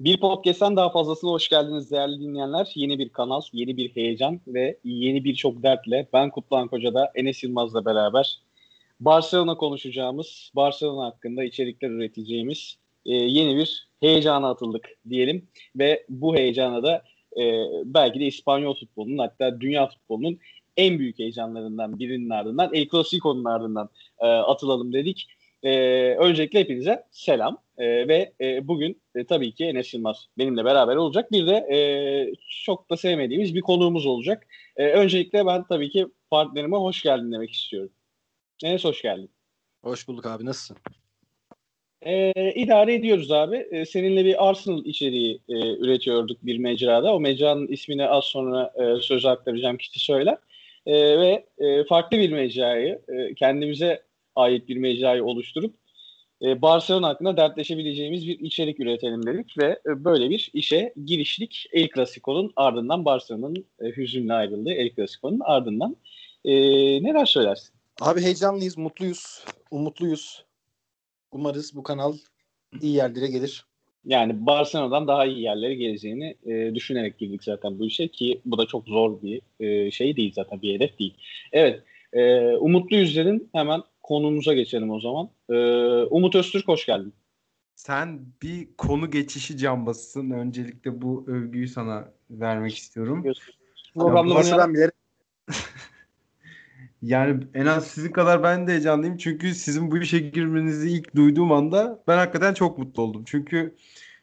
Bir podcast'ten daha fazlasına hoş geldiniz değerli dinleyenler. Yeni bir kanal, yeni bir heyecan ve yeni birçok dertle ben Kutlan Koca'da Enes Yılmaz'la beraber Barcelona konuşacağımız, Barcelona hakkında içerikler üreteceğimiz e, yeni bir heyecana atıldık diyelim. Ve bu heyecana da e, belki de İspanyol futbolunun hatta dünya futbolunun en büyük heyecanlarından birinin ardından El Clasico'nun ardından e, atılalım dedik. E, öncelikle hepinize selam e, ve e, bugün e, tabii ki Enes Yılmaz benimle beraber olacak. Bir de e, çok da sevmediğimiz bir konuğumuz olacak. E, öncelikle ben tabii ki partnerime hoş geldin demek istiyorum. Enes hoş geldin. Hoş bulduk abi nasılsın? E, idare ediyoruz abi. E, seninle bir Arsenal içeriği e, üretiyorduk bir mecrada. O mecranın ismini az sonra e, söz aktaracağım kişi söyler. E, ve e, farklı bir mecrayı, e, kendimize ait bir mecrayı oluşturup e, Barcelona hakkında dertleşebileceğimiz bir içerik üretelim dedik ve e, böyle bir işe girişlik El Clasico'nun ardından Barcelona'nın e, hüzünle ayrıldığı El Clasico'nun ardından e, neler söylersin? Abi heyecanlıyız, mutluyuz, umutluyuz. Umarız bu kanal iyi yerlere gelir. Yani Barcelona'dan daha iyi yerlere geleceğini e, düşünerek girdik zaten bu işe ki bu da çok zor bir e, şey değil zaten bir hedef değil. Evet, e, umutluyuz dedin hemen konumuza geçelim o zaman. Ee, Umut Öztürk hoş geldin. Sen bir konu geçişi cambasısın. Öncelikle bu övgüyü sana vermek istiyorum. Programda ben yani en az sizin kadar ben de heyecanlıyım. Çünkü sizin bu işe girmenizi ilk duyduğum anda ben hakikaten çok mutlu oldum. Çünkü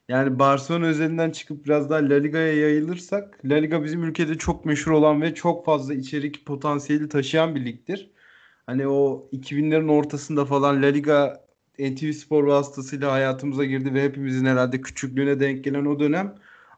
yani Barcelona özelinden çıkıp biraz daha La Liga'ya yayılırsak La Liga bizim ülkede çok meşhur olan ve çok fazla içerik potansiyeli taşıyan bir ligdir. Hani o 2000'lerin ortasında falan La Liga NTV Spor vasıtasıyla hayatımıza girdi ve hepimizin herhalde küçüklüğüne denk gelen o dönem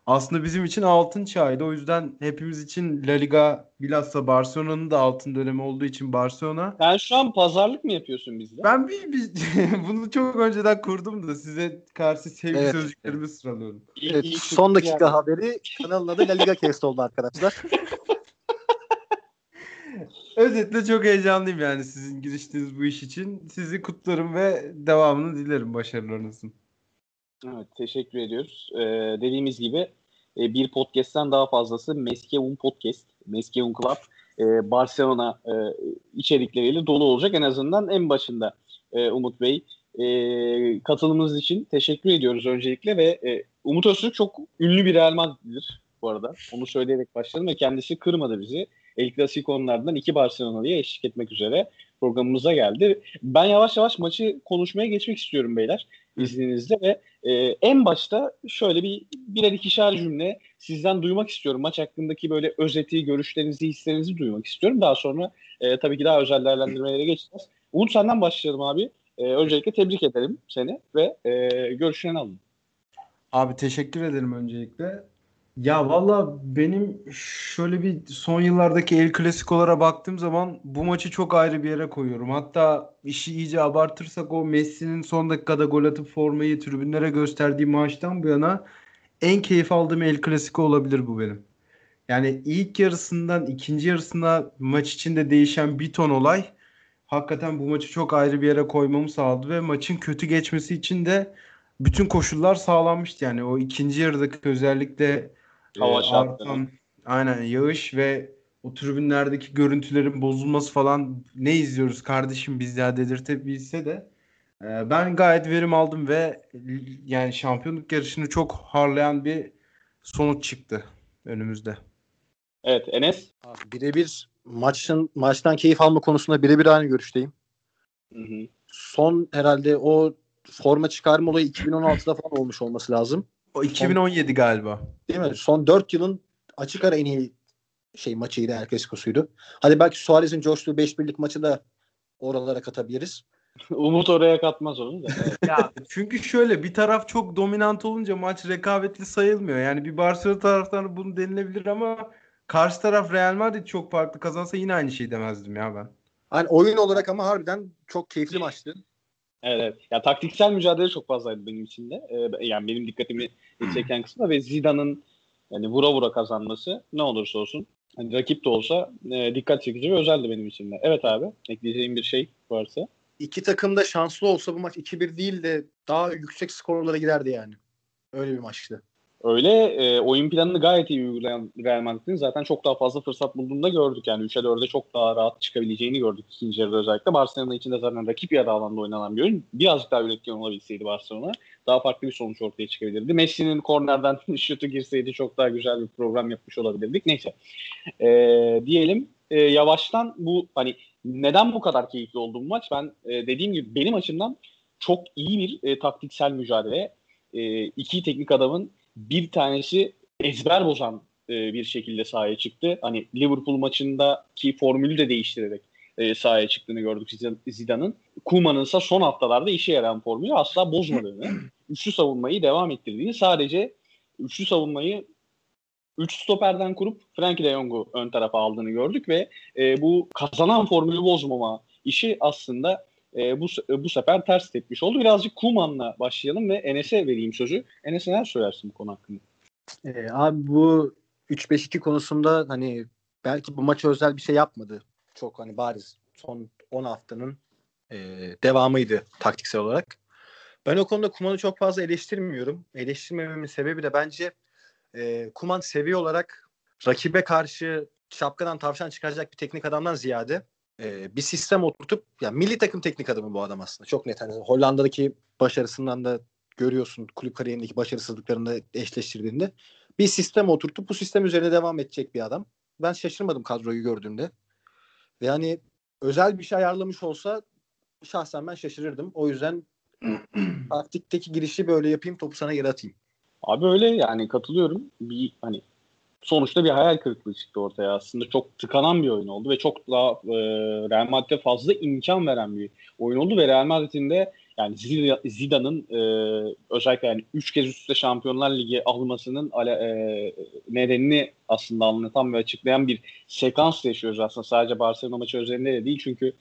aslında bizim için altın çağıydı. O yüzden hepimiz için La Liga bilhassa Barcelona'nın da altın dönemi olduğu için Barcelona. Sen şu an pazarlık mı yapıyorsun bizde? Ben bir, bir bunu çok önceden kurdum da size karşı sevgi evet. sözcüklerimi sıralıyorum. Evet, son dakika haberi kanalın adı La Liga Cast oldu arkadaşlar. Özetle çok heyecanlıyım yani sizin giriştiğiniz bu iş için. Sizi kutlarım ve devamını dilerim başarılarınızın. Evet, teşekkür ediyoruz. Ee, dediğimiz gibi e, bir podcast'ten daha fazlası Meskeun Podcast, Meskeun Club, e, Barcelona e, içerikleriyle dolu olacak. En azından en başında e, Umut Bey. E, katılımınız için teşekkür ediyoruz öncelikle ve e, Umut Öztürk çok ünlü bir Real Madrid'dir bu arada. Onu söyleyerek başladım ve kendisi kırmadı bizi. El Clasico'nlardan iki Barcelona'ya eşlik etmek üzere programımıza geldi. Ben yavaş yavaş maçı konuşmaya geçmek istiyorum beyler izninizle ve e, en başta şöyle bir birer ikişer cümle sizden duymak istiyorum. Maç hakkındaki böyle özeti, görüşlerinizi, hislerinizi duymak istiyorum. Daha sonra e, tabii ki daha özel değerlendirmelere geçeceğiz. Umut senden başlayalım abi. E, öncelikle tebrik ederim seni ve e, görüşlerini alalım. Abi teşekkür ederim öncelikle. Ya valla benim şöyle bir son yıllardaki El Clasico'lara baktığım zaman bu maçı çok ayrı bir yere koyuyorum. Hatta işi iyice abartırsak o Messi'nin son dakikada gol atıp formayı tribünlere gösterdiği maçtan bu yana en keyif aldığım El Clasico olabilir bu benim. Yani ilk yarısından ikinci yarısına maç içinde değişen bir ton olay hakikaten bu maçı çok ayrı bir yere koymamı sağladı ve maçın kötü geçmesi için de bütün koşullar sağlanmıştı. Yani o ikinci yarıdaki özellikle Hava e, artan aynen yağış ve o tribünlerdeki görüntülerin bozulması falan ne izliyoruz kardeşim biz ya dedirtebilse de e, ben gayet verim aldım ve yani şampiyonluk yarışını çok harlayan bir sonuç çıktı önümüzde. Evet Enes? Birebir maçın maçtan keyif alma konusunda birebir aynı görüşteyim. Hı hı. Son herhalde o forma çıkarma olayı 2016'da falan olmuş olması lazım. O 2017 galiba. Değil mi? Son 4 yılın açık ara en iyi şey maçıydı El Clasico'suydu. Hadi belki Suarez'in coştuğu 5 birlik maçı da oralara katabiliriz. Umut oraya katmaz onu da. ya çünkü şöyle bir taraf çok dominant olunca maç rekabetli sayılmıyor. Yani bir Barcelona taraftarı bunu denilebilir ama karşı taraf Real Madrid çok farklı kazansa yine aynı şey demezdim ya ben. Hani oyun olarak ama harbiden çok keyifli maçtı. Evet, evet. Ya taktiksel mücadele çok fazlaydı benim için de. Ee, yani benim dikkatimi çeken kısmı ve Zidane'ın yani vura vura kazanması ne olursa olsun hani rakip de olsa e, dikkat çekici ve özeldi benim için de. Evet abi, ekleyeceğim bir şey varsa. İki takım da şanslı olsa bu maç 2-1 değil de daha yüksek skorlara giderdi yani. Öyle bir maçtı. Öyle e, oyun planını gayet iyi uygulayan Real Madrid'in zaten çok daha fazla fırsat bulduğunu da gördük. Yani 3'e 4'e çok daha rahat çıkabileceğini gördük ikinci yarıda özellikle. Barcelona için de zaten rakip yarı alanda oynanan bir oyun. Birazcık daha üretken olabilseydi Barcelona daha farklı bir sonuç ortaya çıkabilirdi. Messi'nin kornerden şutu girseydi çok daha güzel bir program yapmış olabilirdik. Neyse. E, diyelim e, yavaştan bu hani neden bu kadar keyifli oldu bu maç? Ben e, dediğim gibi benim açımdan çok iyi bir e, taktiksel mücadele. E, iki teknik adamın bir tanesi ezber bozan e, bir şekilde sahaya çıktı. Hani Liverpool maçındaki formülü de değiştirerek e, sahaya çıktığını gördük Zidane'ın. Kuman'ın ise son haftalarda işe yarayan formülü asla bozmadığını, üçlü savunmayı devam ettirdiğini, sadece üçlü savunmayı 3 stoperden kurup Frankie de Jong'u ön tarafa aldığını gördük ve e, bu kazanan formülü bozmama işi aslında e, bu bu sefer ters tepmiş oldu. Birazcık Kuman'la başlayalım ve Enes'e vereyim sözü. Enes neler söylersin bu konu hakkında? E, abi bu 3-5-2 konusunda hani belki bu maçı özel bir şey yapmadı. Çok hani bariz son 10 haftanın e, devamıydı taktiksel olarak. Ben o konuda Kuman'ı çok fazla eleştirmiyorum. Eleştirmememin sebebi de bence e, Kuman seviye olarak rakibe karşı şapkadan tavşan çıkaracak bir teknik adamdan ziyade e, bir sistem oturtup ya milli takım teknik adamı bu adam aslında. Çok net. Hani Hollanda'daki başarısından da görüyorsun kulüp kariyerindeki başarısızlıklarını eşleştirdiğinde bir sistem oturtup bu sistem üzerine devam edecek bir adam. Ben şaşırmadım kadroyu gördüğümde. Yani özel bir şey ayarlamış olsa şahsen ben şaşırırdım. O yüzden taktikteki girişi böyle yapayım topu sana geri atayım. Abi öyle yani katılıyorum. Bir hani sonuçta bir hayal kırıklığı çıktı ortaya. Aslında çok tıkanan bir oyun oldu ve çok daha e, Real Madrid'e fazla imkan veren bir oyun oldu ve Real Madrid'in de yani Zidane'ın e, özellikle yani 3 kez üst üste Şampiyonlar Ligi almasının e, nedenini aslında anlatan ve açıklayan bir sekans yaşıyoruz aslında. Sadece Barcelona maçı özelinde de değil çünkü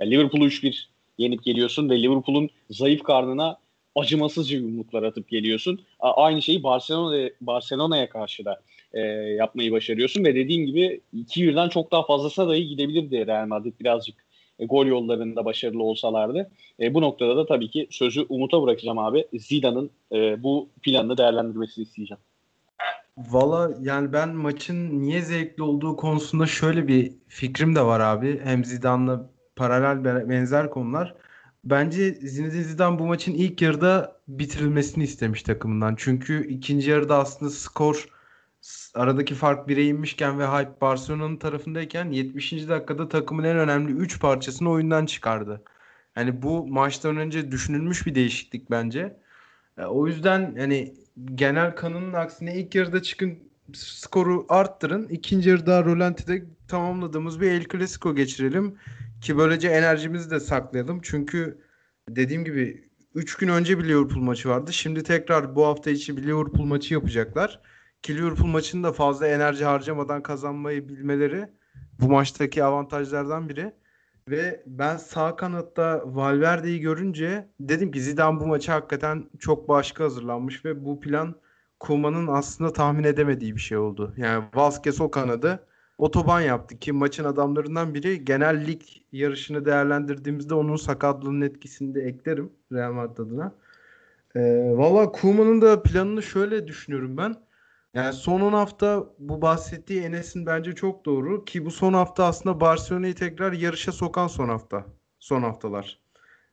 yani Liverpool'u 3-1 yenip geliyorsun ve Liverpool'un zayıf karnına acımasızca yumruklar atıp geliyorsun. Aynı şeyi Barcelona'ya Barcelona'ya karşı da e, yapmayı başarıyorsun ve dediğin gibi iki birden çok daha fazlasına dahi gidebilirdi Real Madrid birazcık e, gol yollarında başarılı olsalardı. E, bu noktada da tabii ki sözü Umut'a bırakacağım abi. Zidane'ın e, bu planını değerlendirmesini isteyeceğim. Valla yani ben maçın niye zevkli olduğu konusunda şöyle bir fikrim de var abi. Hem Zidane'la paralel benzer konular. Bence Zinedine Zidane bu maçın ilk yarıda bitirilmesini istemiş takımından. Çünkü ikinci yarıda aslında skor aradaki fark 1'e inmişken ve hype Barcelona'nın tarafındayken 70. dakikada takımın en önemli 3 parçasını oyundan çıkardı. Yani bu maçtan önce düşünülmüş bir değişiklik bence. E, o yüzden yani genel kanının aksine ilk yarıda çıkın skoru arttırın. İkinci yarıda Rolanti'de tamamladığımız bir El Clasico geçirelim. Ki böylece enerjimizi de saklayalım. Çünkü dediğim gibi 3 gün önce bir Liverpool maçı vardı. Şimdi tekrar bu hafta içi bir Liverpool maçı yapacaklar. Ki Liverpool maçını da fazla enerji harcamadan kazanmayı bilmeleri bu maçtaki avantajlardan biri. Ve ben sağ kanatta Valverde'yi görünce dedim ki Zidane bu maçı hakikaten çok başka hazırlanmış ve bu plan Kuma'nın aslında tahmin edemediği bir şey oldu. Yani Vasquez o kanadı otoban yaptı ki maçın adamlarından biri genel lig yarışını değerlendirdiğimizde onun sakatlığının etkisini de eklerim Real Madrid adına. Ee, Valla Kuma'nın da planını şöyle düşünüyorum ben. Yani son 10 hafta bu bahsettiği Enes'in bence çok doğru ki bu son hafta aslında Barcelona'yı tekrar yarışa sokan son hafta. Son haftalar.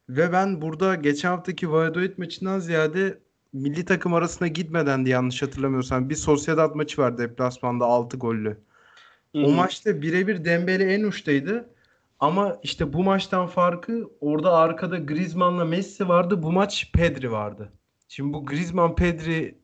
Ve ben burada geçen haftaki Valladolid maçından ziyade milli takım arasına gitmeden de yanlış hatırlamıyorsam bir Sociedad maçı var deplasmanda 6 gollü. Hı-hı. O maçta birebir Dembele en uçtaydı. Ama işte bu maçtan farkı orada arkada Griezmann'la Messi vardı. Bu maç Pedri vardı. Şimdi bu Griezmann Pedri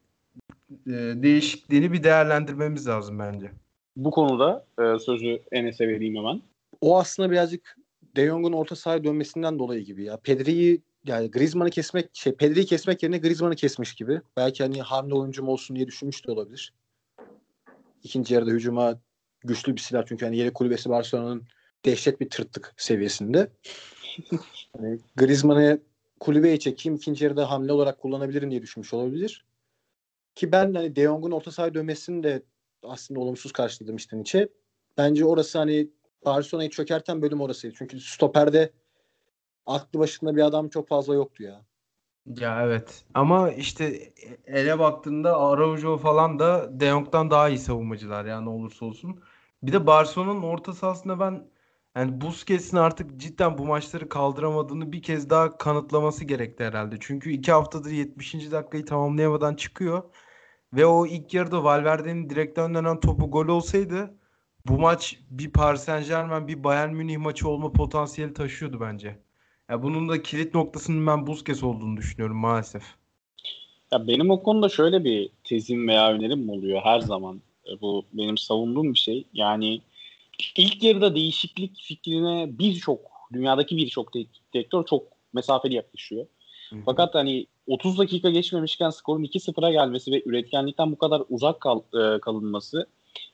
e, değişikliğini bir değerlendirmemiz lazım bence. Bu konuda e, sözü Enes'e vereyim hemen. O aslında birazcık De Jong'un orta sahaya dönmesinden dolayı gibi ya. Pedri'yi yani Griezmann'ı kesmek, şey Pedri'yi kesmek yerine Griezmann'ı kesmiş gibi. Belki hani hamle oyuncum olsun diye düşünmüş de olabilir. İkinci yarıda hücuma güçlü bir silah çünkü hani yeri kulübesi Barcelona'nın dehşet bir tırtlık seviyesinde. hani Griezmann'ı kulübeye çekeyim ikinci yarıda hamle olarak kullanabilirim diye düşünmüş olabilir. Ki ben hani De Jong'un orta sahaya dönmesini de aslında olumsuz karşıladım içten içe. Bence orası hani Barcelona'yı çökerten bölüm orasıydı. Çünkü stoperde aklı başında bir adam çok fazla yoktu ya. Ya evet. Ama işte ele baktığında Araujo falan da De Jong'dan daha iyi savunmacılar yani olursa olsun. Bir de Barcelona'nın orta sahasında ben yani Busquets'in artık cidden bu maçları kaldıramadığını bir kez daha kanıtlaması gerekti herhalde. Çünkü iki haftadır 70. dakikayı tamamlayamadan çıkıyor. Ve o ilk yarıda Valverde'nin direkten dönen topu gol olsaydı bu maç bir Paris Saint Germain bir Bayern Münih maçı olma potansiyeli taşıyordu bence. Ya bunun da kilit noktasının ben Busquets olduğunu düşünüyorum maalesef. Ya benim o konuda şöyle bir tezim veya önerim oluyor her zaman. E, bu benim savunduğum bir şey. Yani ilk yarıda değişiklik fikrine birçok dünyadaki birçok direktör çok mesafeli yaklaşıyor. Fakat hani 30 dakika geçmemişken skorun 2-0'a gelmesi ve üretkenlikten bu kadar uzak kal, e, kalınması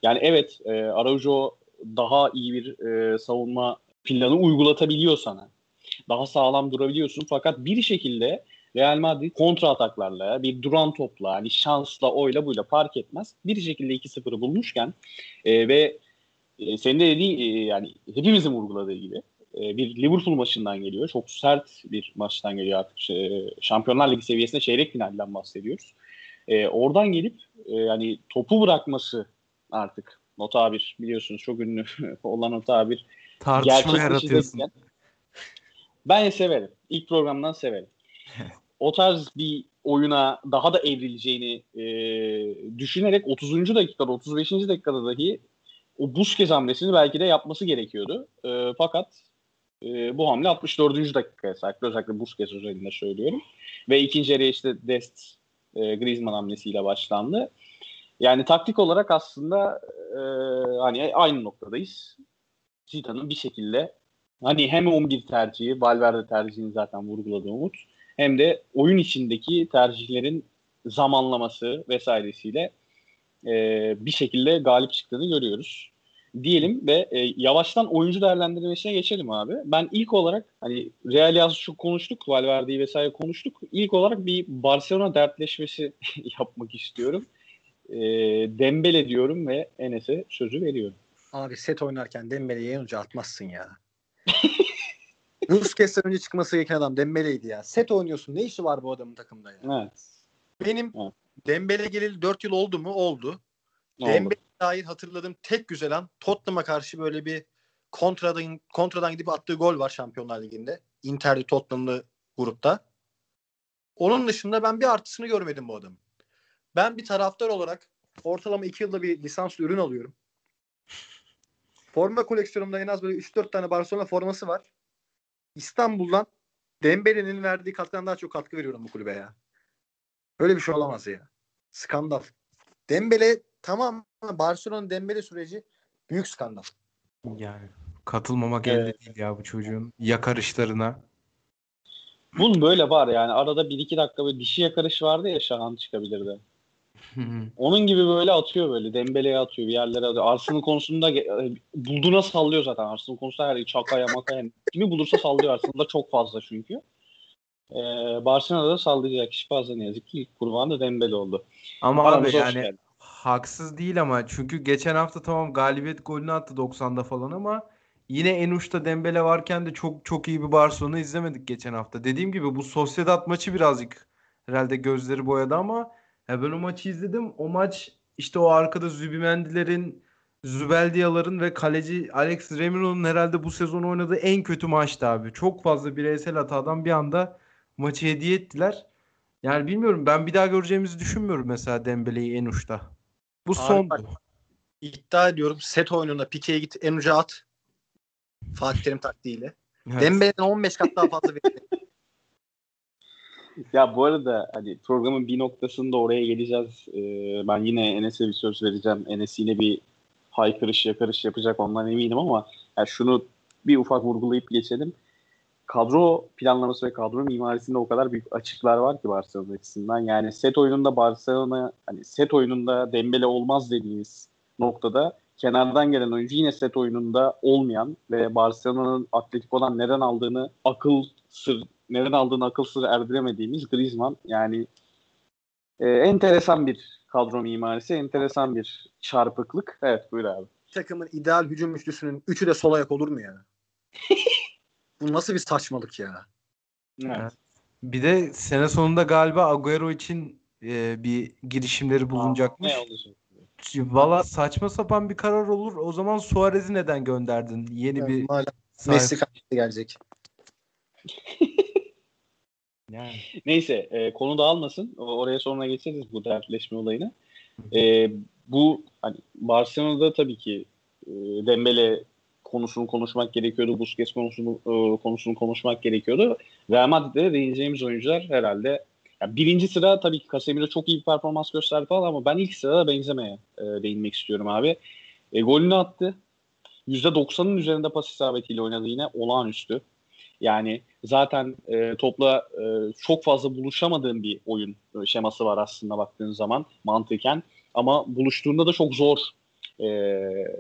yani evet e, Araujo daha iyi bir e, savunma planı uygulatabiliyor sana. Daha sağlam durabiliyorsun fakat bir şekilde Real Madrid kontra ataklarla, bir duran topla, hani şansla, oyla buyla fark etmez. Bir şekilde 2-0'ı bulmuşken e, ve e, senin de dediğin e, yani hepimizin vurguladığı gibi e, bir Liverpool maçından geliyor. Çok sert bir maçtan geliyor artık. E, Şampiyonlar Ligi seviyesinde çeyrek finalden bahsediyoruz. E, oradan gelip e, yani topu bırakması artık o tabir biliyorsunuz çok ünlü olan o tabir. Tartışma yaratıyorsun. Ben severim. İlk programdan severim. O tarz bir oyuna daha da evrileceğini e, düşünerek 30. dakikada 35. dakikada dahi o Busquets hamlesini belki de yapması gerekiyordu. E, fakat e, bu hamle 64. dakikaya saklı. Özellikle Busquets üzerinde söylüyorum. Ve ikinci yarıya işte Dest e, Griezmann hamlesiyle başlandı. Yani taktik olarak aslında e, hani aynı noktadayız. Zidane'ın bir şekilde hani hem 11 tercihi, Valverde tercihini zaten vurguladı Umut. Hem de oyun içindeki tercihlerin zamanlaması vesairesiyle e, bir şekilde galip çıktığını görüyoruz. Diyelim ve e, yavaştan oyuncu değerlendirmesine geçelim abi. Ben ilk olarak hani Real az çok konuştuk, Valverde'yi vesaire konuştuk. İlk olarak bir Barcelona dertleşmesi yapmak istiyorum. E, Dembele diyorum ve Enes'e sözü veriyorum. Abi set oynarken Dembele'yi en uca atmazsın ya. Busquets'ten önce çıkması gereken adam Dembele'ydi ya. Set oynuyorsun. Ne işi var bu adamın takımda ya? Evet. Benim Evet. Dembele geleli 4 yıl oldu mu? Oldu. Dembele dair hatırladığım tek güzel an Tottenham'a karşı böyle bir kontradan kontradan gidip attığı gol var Şampiyonlar Ligi'nde. Inter'li Tottenham'lı grupta. Onun dışında ben bir artısını görmedim bu adamın. Ben bir taraftar olarak ortalama 2 yılda bir lisanslı ürün alıyorum. Forma koleksiyonumda en az böyle 3-4 tane Barcelona forması var. İstanbul'dan Dembele'nin verdiği katkıdan daha çok katkı veriyorum bu kulübe ya. Böyle bir şey olamaz ya. Skandal. Dembele tamam ama Barcelona'nın Dembele süreci büyük skandal. Yani katılmamak Evet. elde değil ya bu çocuğun yakarışlarına. Bunun böyle var yani arada 1-2 dakika böyle dişi yakarış vardı ya Şahan çıkabilirdi. Onun gibi böyle atıyor böyle. Dembele'ye atıyor bir yerlere atıyor. Arsenal konusunda ge- bulduğuna sallıyor zaten. Arsenal konusunda her çakaya makaya kimi bulursa sallıyor Arsenal'da çok fazla çünkü. Ee, Barcelona'da da sallayacak kişi fazla ne yazık ki. Kurban da Dembele oldu. Ama Aramıza abi yani haksız değil ama çünkü geçen hafta tamam galibiyet golünü attı 90'da falan ama yine en uçta Dembele varken de çok çok iyi bir Barcelona izlemedik geçen hafta. Dediğim gibi bu Sociedad maçı birazcık herhalde gözleri boyadı ama ya ben o maçı izledim. O maç işte o arkada Zübimendilerin, Zübeldiyaların ve kaleci Alex Remiro'nun herhalde bu sezon oynadığı en kötü maçtı abi. Çok fazla bireysel hatadan bir anda maçı hediye ettiler. Yani bilmiyorum ben bir daha göreceğimizi düşünmüyorum mesela Dembele'yi en uçta. Bu Abi sondu. bak- İddia ediyorum set oyununda Pique'ye git en uca at. Fatih Terim taktiğiyle. Evet. Dembele'den 15 kat daha fazla verir. Ya bu arada hani programın bir noktasında oraya geleceğiz. Ee, ben yine Enes'e bir söz vereceğim. Enes yine bir haykırış yakarış yapacak ondan eminim ama yani şunu bir ufak vurgulayıp geçelim. Kadro planlaması ve kadro mimarisinde o kadar büyük açıklar var ki Barcelona açısından. Yani set oyununda Barcelona hani set oyununda Dembele olmaz dediğimiz noktada kenardan gelen oyuncu yine set oyununda olmayan ve Barcelona'nın Atletico'dan neden aldığını akıl sır neden aldığını akıl sır erdiremediğimiz Griezmann yani e, enteresan bir kadro mimarisi, enteresan bir çarpıklık. Evet buyur abi. takımın ideal hücum üçlüsünün üçü de sol ayak olur mu ya? Bu nasıl bir saçmalık ya? Evet. Evet. Bir de sene sonunda galiba Agüero için e, bir girişimleri bulunacakmış. Ne olacak? Valla saçma sapan bir karar olur. O zaman Suarez'i neden gönderdin? Yeni bir Hala sahip- Messi gelecek. Yani. Neyse e, konu dağılmasın. Oraya sonra geçeriz bu dertleşme olayını. E, bu hani Barcelona'da tabii ki e, Dembele konusunu konuşmak gerekiyordu. Busquets konusunu e, konusunu konuşmak gerekiyordu. Real Madrid'de de değineceğimiz oyuncular herhalde ya birinci sıra tabii ki Casemiro çok iyi bir performans gösterdi falan ama ben ilk sırada Benzema'ya e, değinmek istiyorum abi. E, golünü attı. %90'ın üzerinde pas isabetiyle oynadı yine olağanüstü. Yani zaten e, topla e, çok fazla buluşamadığın bir oyun e, şeması var aslında baktığın zaman mantıken. Ama buluştuğunda da çok zor e,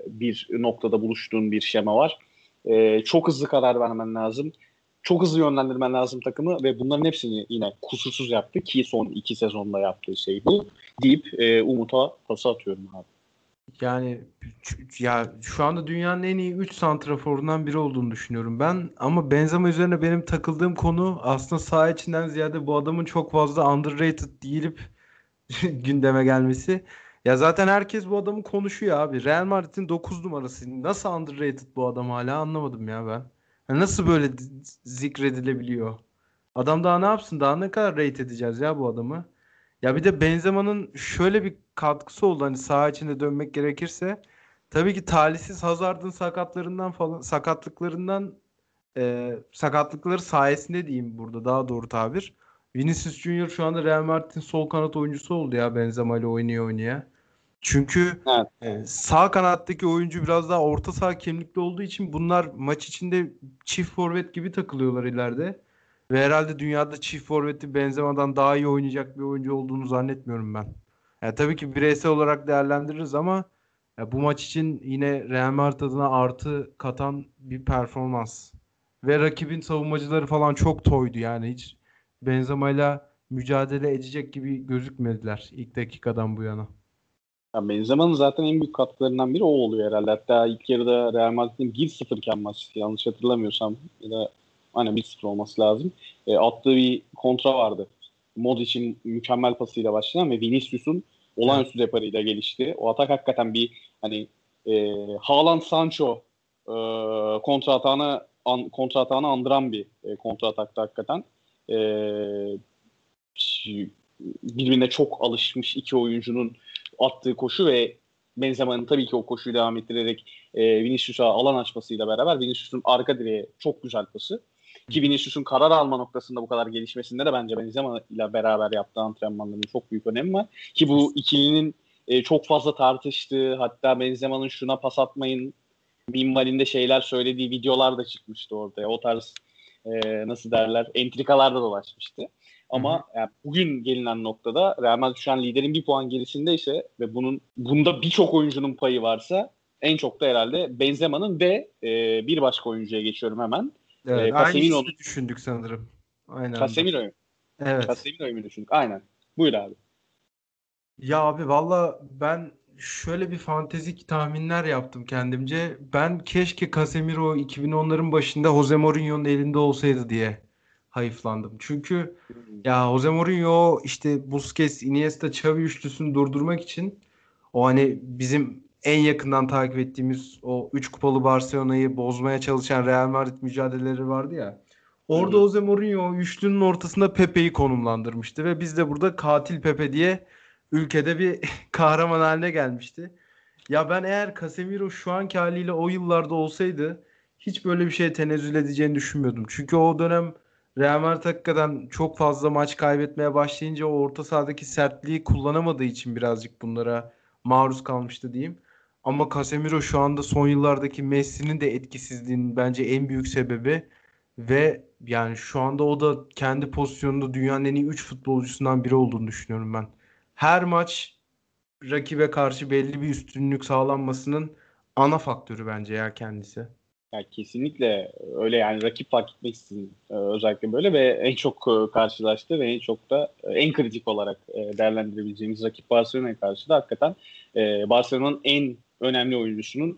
bir noktada buluştuğun bir şema var. E, çok hızlı karar vermen lazım. Çok hızlı yönlendirmen lazım takımı ve bunların hepsini yine kusursuz yaptı ki son iki sezonda yaptığı şey bu deyip e, Umut'a pası atıyorum abi. Yani ya şu anda dünyanın en iyi 3 santraforundan biri olduğunu düşünüyorum ben. Ama Benzema üzerine benim takıldığım konu aslında saha içinden ziyade bu adamın çok fazla underrated değilip gündeme gelmesi. Ya zaten herkes bu adamı konuşuyor abi. Real Madrid'in 9 numarası. Nasıl underrated bu adam hala anlamadım ya ben. Ya nasıl böyle zikredilebiliyor? Adam daha ne yapsın? Daha ne kadar rate edeceğiz ya bu adamı? Ya bir de Benzema'nın şöyle bir katkısı oldu hani saha içinde dönmek gerekirse. Tabii ki talihsiz Hazard'ın sakatlarından falan sakatlıklarından e, sakatlıkları sayesinde diyeyim burada daha doğru tabir. Vinicius Junior şu anda Real Madrid'in sol kanat oyuncusu oldu ya Benzema ile oynuyor oynaya. Çünkü Evet. e, sağ kanattaki oyuncu biraz daha orta saha kimlikli olduğu için bunlar maç içinde çift forvet gibi takılıyorlar ileride. Ve herhalde dünyada çift forveti Benzema'dan daha iyi oynayacak bir oyuncu olduğunu zannetmiyorum ben. Ya tabii ki bireysel olarak değerlendiririz ama ya bu maç için yine Real Madrid adına artı katan bir performans. Ve rakibin savunmacıları falan çok toydu yani hiç Benzema'yla mücadele edecek gibi gözükmediler ilk dakikadan bu yana. Ya Benzema'nın zaten en büyük katkılarından biri o oluyor herhalde. Hatta ilk yarıda Real Madrid'in 1-0 iken maç yanlış hatırlamıyorsam ya da aynen 1-0 olması lazım. E, attığı bir kontra vardı. Modric'in mükemmel pasıyla başlayan ve Vinicius'un olağanüstü deparıyla gelişti. O atak hakikaten bir hani e, Haaland Sancho e, kontra atağını an, kontra atağını andıran bir e, kontra atakta hakikaten. E, birbirine çok alışmış iki oyuncunun attığı koşu ve Benzema'nın tabii ki o koşuyu devam ettirerek e, Vinicius'a alan açmasıyla beraber Vinicius'un arka direğe çok güzel pası. Ki Vinicius'un karar alma noktasında bu kadar gelişmesinde de bence Benzema ile beraber yaptığı antrenmanların çok büyük önemi var. Ki bu ikilinin e, çok fazla tartıştığı hatta Benzema'nın şuna pas atmayın minvalinde şeyler söylediği videolar da çıkmıştı ortaya. O tarz e, nasıl derler entrikalar da dolaşmıştı. Ama yani bugün gelinen noktada Real Madrid şu an liderin bir puan gerisindeyse ve bunun bunda birçok oyuncunun payı varsa en çok da herhalde Benzema'nın ve e, bir başka oyuncuya geçiyorum hemen. Evet, Ee, aynı Casemiro'nun- ismi düşündük sanırım. Aynen. Casemiro'yu. Evet. Casemiro'yu mu düşündük? Aynen. Buyur abi. Ya abi valla ben şöyle bir fantezik tahminler yaptım kendimce. Ben keşke Casemiro 2010'ların başında Jose Mourinho'nun elinde olsaydı diye hayıflandım. Çünkü ya Jose Mourinho işte Busquets, Iniesta, Xavi üçlüsünü durdurmak için o hani bizim en yakından takip ettiğimiz o 3 kupalı Barcelona'yı bozmaya çalışan Real Madrid mücadeleleri vardı ya. Orada Hı. Jose Mourinho üçlünün ortasında Pepe'yi konumlandırmıştı ve biz de burada katil Pepe diye ülkede bir kahraman haline gelmişti. Ya ben eğer Casemiro şu anki haliyle o yıllarda olsaydı hiç böyle bir şeye tenezzül edeceğini düşünmüyordum. Çünkü o dönem Real Madrid hakikaten çok fazla maç kaybetmeye başlayınca o orta sahadaki sertliği kullanamadığı için birazcık bunlara maruz kalmıştı diyeyim. Ama Casemiro şu anda son yıllardaki Messi'nin de etkisizliğinin bence en büyük sebebi ve yani şu anda o da kendi pozisyonunda dünyanın en iyi 3 futbolcusundan biri olduğunu düşünüyorum ben. Her maç rakibe karşı belli bir üstünlük sağlanmasının ana faktörü bence ya kendisi. Ya kesinlikle öyle yani rakip fark etmeksizin e, özellikle böyle ve en çok e, karşılaştı ve en çok da e, en kritik olarak değerlendirebileceğimiz rakip Barcelona'ya karşı da hakikaten Barcelona'nın en önemli oyuncusunun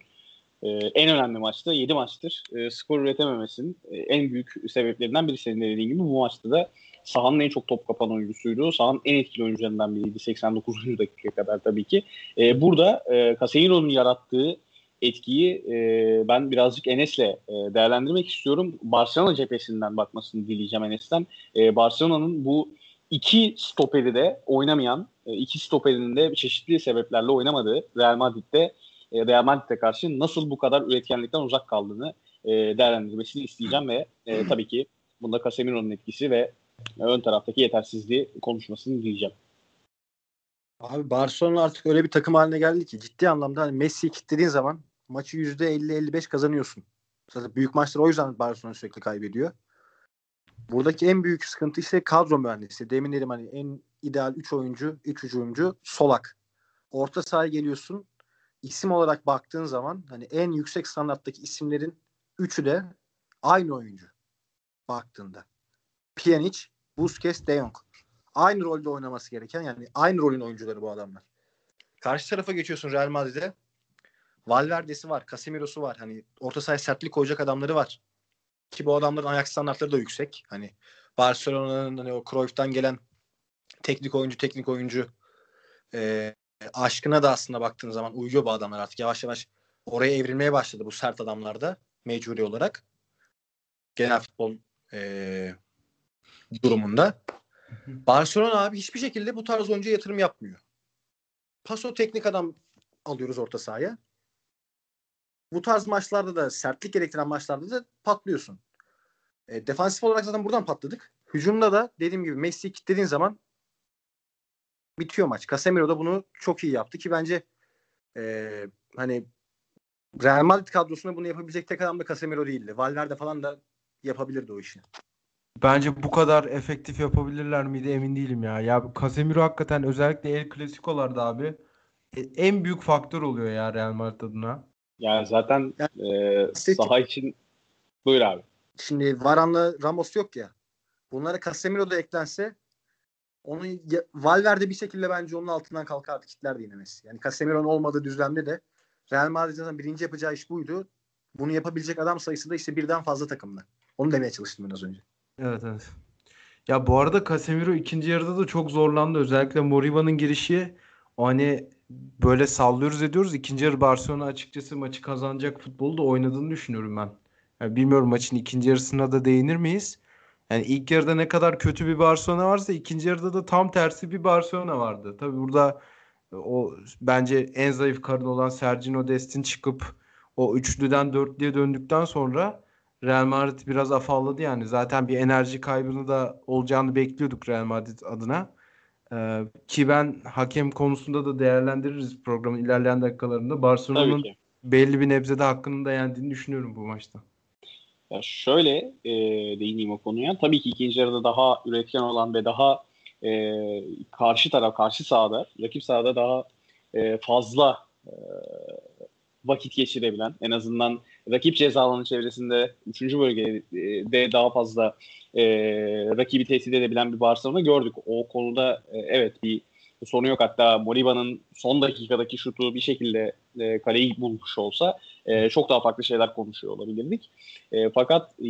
e, en önemli maçta 7 maçtır e, skor üretememesinin e, en büyük sebeplerinden biri senin de dediğin gibi bu maçta da sahanın en çok top kapan oyuncusuydu. Sahanın en etkili oyuncularından biriydi 89. dakika kadar tabii ki. E, burada e, Casemiro'nun yarattığı etkiyi e, ben birazcık Enes'le e, değerlendirmek istiyorum. Barcelona cephesinden bakmasını dileyeceğim Enes'ten. E, Barcelona'nın bu iki stoperi de oynamayan, e, iki stoperinin de çeşitli sebeplerle oynamadığı Real Madrid'de e, Real Madrid'e karşı nasıl bu kadar üretkenlikten uzak kaldığını e, değerlendirmesini isteyeceğim ve e, tabii ki bunda Casemiro'nun etkisi ve ön taraftaki yetersizliği konuşmasını diyeceğim. Abi Barcelona artık öyle bir takım haline geldi ki ciddi anlamda hani Messi'yi kilitlediğin zaman maçı %50-55 kazanıyorsun. Zaten büyük maçlar o yüzden Barcelona sürekli kaybediyor. Buradaki en büyük sıkıntı ise kadro mühendisi. Demin dedim hani en ideal 3 oyuncu, 3 hücumcu solak. Orta sahaya geliyorsun. İsim olarak baktığın zaman hani en yüksek standarttaki isimlerin üçü de aynı oyuncu baktığında. Pjanic, Busquets, De Jong. Aynı rolde oynaması gereken yani aynı rolün oyuncuları bu adamlar. Karşı tarafa geçiyorsun Real Madrid'e. Valverde'si var, Casemiro'su var. Hani orta sahaya sertlik koyacak adamları var. Ki bu adamların ayak standartları da yüksek. Hani Barcelona'nın hani o Cruyff'tan gelen teknik oyuncu, teknik oyuncu e, aşkına da aslında baktığın zaman uyuyor bu adamlar artık. Yavaş yavaş oraya evrilmeye başladı bu sert adamlarda mecburi olarak. Genel futbol e, durumunda. Barcelona abi hiçbir şekilde bu tarz oyuncuya yatırım yapmıyor. Paso teknik adam alıyoruz orta sahaya. Bu tarz maçlarda da sertlik gerektiren maçlarda da patlıyorsun. E, defansif olarak zaten buradan patladık. Hücumda da dediğim gibi Messi'yi kilitlediğin zaman bitiyor maç. Casemiro da bunu çok iyi yaptı ki bence e, hani Real Madrid kadrosunda bunu yapabilecek tek adam da Casemiro değildi. Valverde falan da yapabilirdi o işi. Bence bu kadar efektif yapabilirler miydi emin değilim ya. Ya Casemiro hakikaten özellikle El Clasico'larda abi e, en büyük faktör oluyor ya Real Madrid adına. Yani zaten yani, e, saha için buyur abi. Şimdi Varan'la Ramos yok ya. Bunlara Casemiro da eklense onu Valverde bir şekilde bence onun altından kalkardı kitlerdi yine Messi. Yani Casemiro'nun olmadığı düzlemde de Real Madrid zaten birinci yapacağı iş buydu. Bunu yapabilecek adam sayısı da işte birden fazla takımda. Onu demeye çalıştım ben az önce. Evet evet. Ya bu arada Casemiro ikinci yarıda da çok zorlandı. Özellikle Moriba'nın girişi hani böyle sallıyoruz ediyoruz. İkinci yarı Barcelona açıkçası maçı kazanacak futbolu da oynadığını düşünüyorum ben. Yani bilmiyorum maçın ikinci yarısına da değinir miyiz? Yani ilk yarıda ne kadar kötü bir Barcelona varsa ikinci yarıda da tam tersi bir Barcelona vardı. Tabi burada o bence en zayıf karın olan Sergio Dest'in çıkıp o üçlüden dörtlüye döndükten sonra Real Madrid biraz afalladı yani. Zaten bir enerji kaybını da olacağını bekliyorduk Real Madrid adına. Ee, ki ben hakem konusunda da değerlendiririz programın ilerleyen dakikalarında. Barcelona'nın belli bir nebzede hakkını da yendiğini düşünüyorum bu maçta. Ya şöyle e, değineyim o konuya. Tabii ki ikinci yarıda daha üretken olan ve daha e, karşı taraf, karşı sahada, rakip sahada daha e, fazla e, vakit geçirebilen, en azından rakip ceza alanı çevresinde 3. bölgede daha fazla e, rakibi tehdit edebilen bir Barcelona gördük. O konuda e, evet bir sorun yok. Hatta Moriba'nın son dakikadaki şutu bir şekilde e, kaleyi bulmuş olsa e, çok daha farklı şeyler konuşuyor olabilirdik. E, fakat e,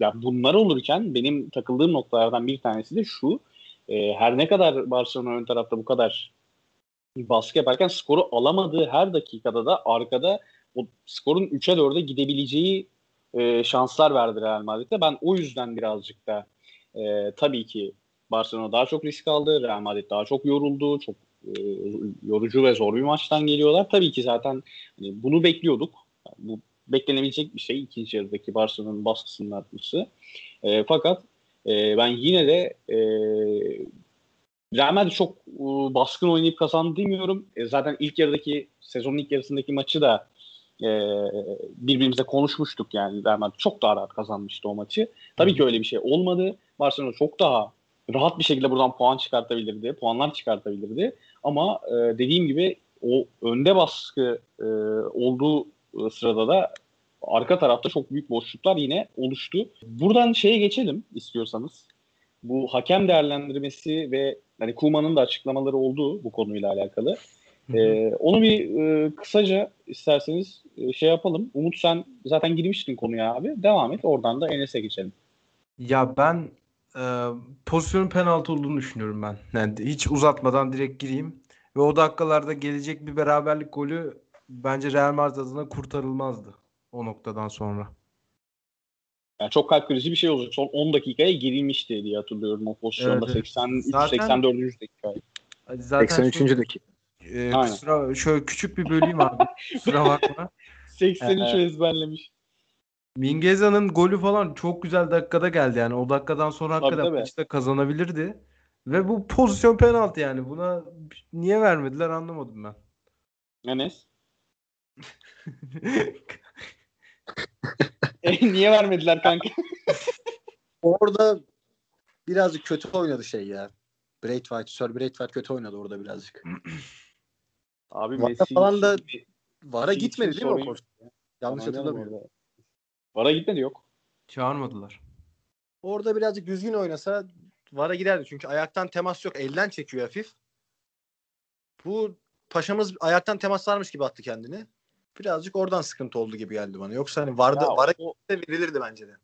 ya bunlar olurken benim takıldığım noktalardan bir tanesi de şu. E, her ne kadar Barcelona ön tarafta bu kadar baskı yaparken skoru alamadığı her dakikada da arkada o skorun 3'e 4'e gidebileceği e, şanslar verdi Real Madrid'e. Ben o yüzden birazcık da e, tabii ki Barcelona daha çok risk aldı. Real Madrid daha çok yoruldu. Çok e, yorucu ve zor bir maçtan geliyorlar. Tabii ki zaten hani bunu bekliyorduk. Bu beklenebilecek bir şey ikinci yarıdaki Barcelona'nın baskısının artması. E, fakat e, ben yine de e, Real Madrid çok e, baskın oynayıp kazandı demiyorum. E, zaten ilk yarıdaki sezonun ilk yarısındaki maçı da e, birbirimize konuşmuştuk yani Real Madrid çok daha rahat kazanmıştı o maçı. Tabii ki öyle bir şey olmadı. Barcelona çok daha rahat bir şekilde buradan puan çıkartabilirdi, puanlar çıkartabilirdi. Ama e, dediğim gibi o önde baskı e, olduğu sırada da arka tarafta çok büyük boşluklar yine oluştu. Buradan şeye geçelim istiyorsanız. Bu hakem değerlendirmesi ve hani Kuma'nın da açıklamaları oldu bu konuyla alakalı. Ee, onu bir e, kısaca isterseniz e, şey yapalım. Umut sen zaten girmiştin konuya abi. Devam et. Oradan da Enes'e geçelim. Ya ben e, pozisyonun penaltı olduğunu düşünüyorum ben. Yani hiç uzatmadan direkt gireyim. Ve o dakikalarda gelecek bir beraberlik golü bence Real Madrid adına kurtarılmazdı o noktadan sonra. Yani çok kalp krizi bir şey olacak. Son 10 dakikaya girilmişti diye hatırlıyorum o pozisyonda. Evet, evet. 83 Zaten- 84. dakika. Zaten 83. şu- dakika. e, Aynen. kusura, şöyle küçük bir böleyim abi. Kusura bakma. 83 Ee, ezberlemiş. Mingeza'nın golü falan çok güzel dakikada geldi yani. O dakikadan sonra Tabii, hakikaten tabii. maçta kazanabilirdi. Ve bu pozisyon penaltı yani. Buna niye vermediler anlamadım ben. Enes. E, niye vermediler kanka? Orada birazcık kötü oynadı şey ya. Braithwaite, Sir Braithwaite kötü oynadı orada birazcık. Abi Vara Messi falan da Vara Messi gitmedi değil mi o pozisyon? Yanlış hatırlamıyorum. Vara gitmedi yok. Çağırmadılar. Orada birazcık düzgün oynasa Vara giderdi. Çünkü ayaktan temas yok. Elden çekiyor hafif. Bu paşamız ayaktan temas varmış gibi attı kendini. Birazcık oradan sıkıntı oldu gibi geldi bana. Yoksa hani Varda, Ya Vara o- gitse verilirdi bence de.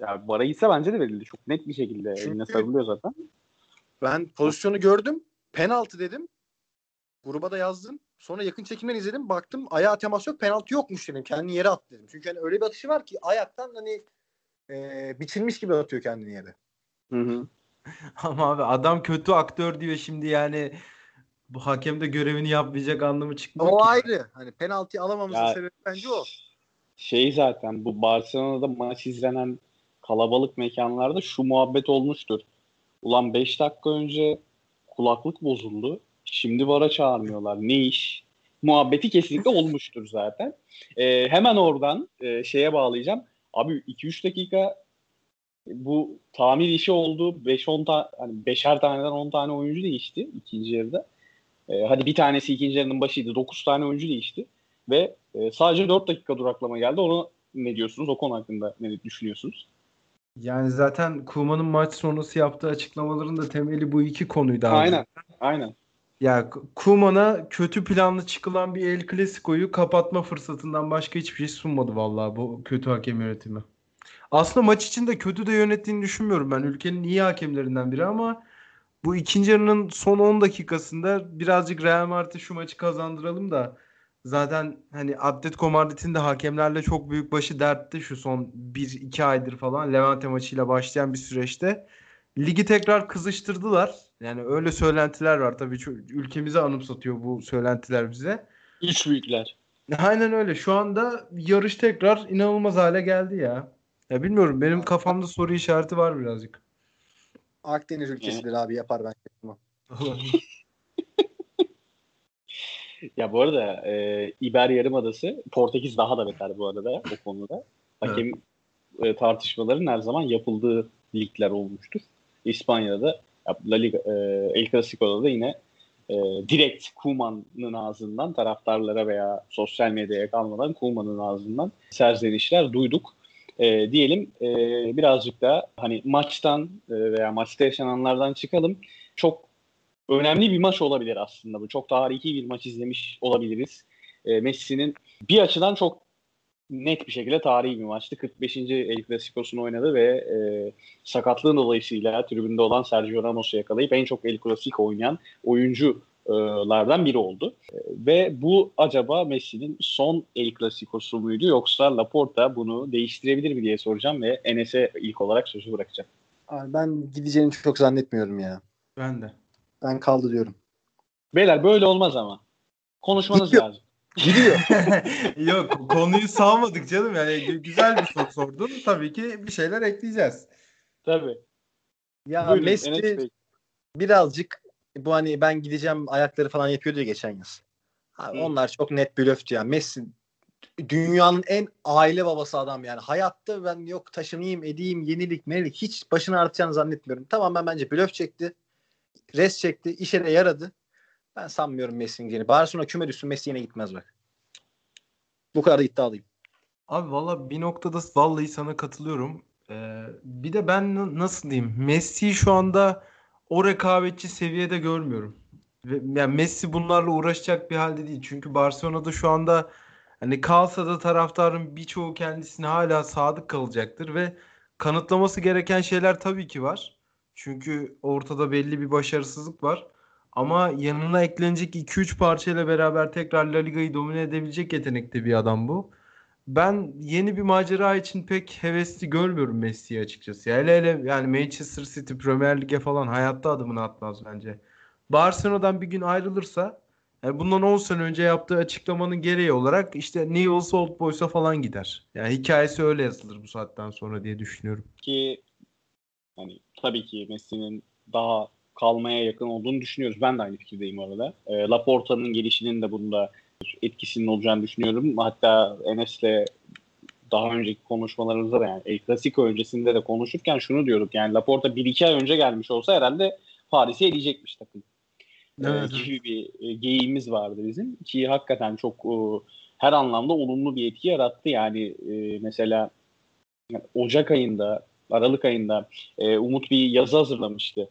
Ya Vara gitse bence de verildi. Çok net bir şekilde Çünkü- eline sarılıyor zaten. Ben pozisyonu gördüm. Penaltı dedim. Gruba da yazdım. Sonra yakın çekimden izledim. Baktım ayağa temas yok. Penaltı yokmuş dedim. Kendini yere attı dedim. Çünkü hani öyle bir atışı var ki ayaktan hani e, biçilmiş gibi atıyor kendini yere. Hı hı. Ama abi adam kötü aktör diyor şimdi yani bu hakem de görevini yapmayacak anlamı çıkmıyor O ki. ayrı. Hani penaltıyı alamamızın Ya- sebebi bence o. Şey zaten bu Barcelona'da maç izlenen kalabalık mekanlarda şu muhabbet olmuştur. Ulan 5 dakika önce kulaklık bozuldu. Şimdi VAR'a çağırmıyorlar. Ne iş? Muhabbeti kesinlikle olmuştur zaten. Ee, hemen oradan e, şeye bağlayacağım. Abi 2-3 dakika bu tamir işi oldu. 5-10 tane hani 5'er taneden 10 tane oyuncu değişti ikinci yarıda. Ee, hadi bir tanesi ikinci yarının başıydı. 9 tane oyuncu değişti. Ve e, sadece 4 dakika duraklama geldi. Onu ne diyorsunuz? O konu hakkında ne düşünüyorsunuz? Yani zaten Kuman'ın maç sonrası yaptığı açıklamaların da temeli bu iki konuydu abi. Aynen. Aynen. Ya Kuman'a kötü planlı çıkılan bir El Clasico'yu kapatma fırsatından başka hiçbir şey sunmadı vallahi bu kötü hakem yönetimi. Aslında maç içinde kötü de yönettiğini düşünmüyorum ben. Ülkenin iyi hakemlerinden biri ama bu ikinci yarının son 10 dakikasında birazcık Real Madrid'e şu maçı kazandıralım da zaten hani Atletico Madrid'in de hakemlerle çok büyük başı dertte şu son 1-2 aydır falan Levante maçıyla başlayan bir süreçte ligi tekrar kızıştırdılar. Yani öyle söylentiler var tabii ülkemize anımsatıyor bu söylentiler bize. Üç büyükler. Aynen öyle. Şu anda yarış tekrar inanılmaz hale geldi ya. Ya bilmiyorum benim kafamda soru işareti var birazcık. Akdeniz ülkesidir abi yapar bence. bunu. Ya bu arada e, İber Yarımadası Portekiz daha da beter bu arada o konuda. Hakem e, tartışmaların her zaman yapıldığı ligler olmuştur. İspanya'da ya, La Liga, e, El Clasico'da da yine e, direkt Kuman'ın ağzından taraftarlara veya sosyal medyaya kalmadan Kuman'ın ağzından serzenişler duyduk. E, diyelim e, birazcık da hani maçtan e, veya maçta yaşananlardan çıkalım. Çok önemli bir maç olabilir aslında bu. Çok tarihi bir maç izlemiş olabiliriz. E, Messi'nin bir açıdan çok net bir şekilde tarihi bir maçtı. 45. El Clasico'sunu oynadı ve e, sakatlığın dolayısıyla tribünde olan Sergio Ramos'u yakalayıp en çok El Clasico oynayan oyunculardan biri oldu. Ve bu acaba Messi'nin son El Clasico'su muydu yoksa Laporta bunu değiştirebilir mi diye soracağım ve Enes'e ilk olarak sözü bırakacağım. Abi ben gideceğini çok zannetmiyorum ya. Ben de. Ben kaldı diyorum. Beyler böyle olmaz ama. Konuşmanız Gidiyor. lazım. Gidiyor. Yok konuyu salmadık canım yani gü- güzel bir soru sordun. Tabii ki bir şeyler ekleyeceğiz. Tabii. ya Buyurun, Messi birazcık bu hani ben gideceğim ayakları falan yapıyordu ya geçen yaz. Abi Hı. onlar çok net blöftü ya. Messi dünyanın en aile babası adam yani. Hayatta ben yok taşınayım edeyim yenilik menilik hiç başını artacağını zannetmiyorum. Tamam ben bence blöf çekti. Res çekti. işe de yaradı. Ben sanmıyorum Messi'nin gideceğini. Barcelona küme düşsün Messi yine gitmez bak. Bu kadar da iddialıyım. Abi valla bir noktada vallahi sana katılıyorum. Ee, bir de ben na- nasıl diyeyim Messi'yi şu anda o rekabetçi seviyede görmüyorum. Yani Messi bunlarla uğraşacak bir halde değil. Çünkü Barcelona'da şu anda hani kalsa da taraftarın birçoğu kendisine hala sadık kalacaktır ve kanıtlaması gereken şeyler tabii ki var. Çünkü ortada belli bir başarısızlık var. Ama yanına eklenecek 2-3 parçayla beraber tekrar La Liga'yı domine edebilecek yetenekte bir adam bu. Ben yeni bir macera için pek hevesli görmüyorum Messi'yi açıkçası. Hele hele yani Manchester City Premier Lig'e falan hayatta adımını atmaz bence. Barcelona'dan bir gün ayrılırsa yani bundan 10 sene önce yaptığı açıklamanın gereği olarak işte Newell's Old Boys'a falan gider. Yani hikayesi öyle yazılır bu saatten sonra diye düşünüyorum. Ki hani tabii ki Messi'nin daha kalmaya yakın olduğunu düşünüyoruz. Ben de aynı fikirdeyim orada. E, Laporta'nın gelişinin de bunda etkisinin olacağını düşünüyorum. Hatta Enes'le daha önceki konuşmalarımızda da yani El Clasico öncesinde de konuşurken şunu diyorduk. Yani Laporta 1-2 ay önce gelmiş olsa herhalde Paris'i eleyecekmiş takım. Evet. Ee, gibi bir e, geyiğimiz vardı bizim. Ki hakikaten çok e, her anlamda olumlu bir etki yarattı. Yani e, mesela Ocak ayında, Aralık ayında Umut bir yazı hazırlamıştı.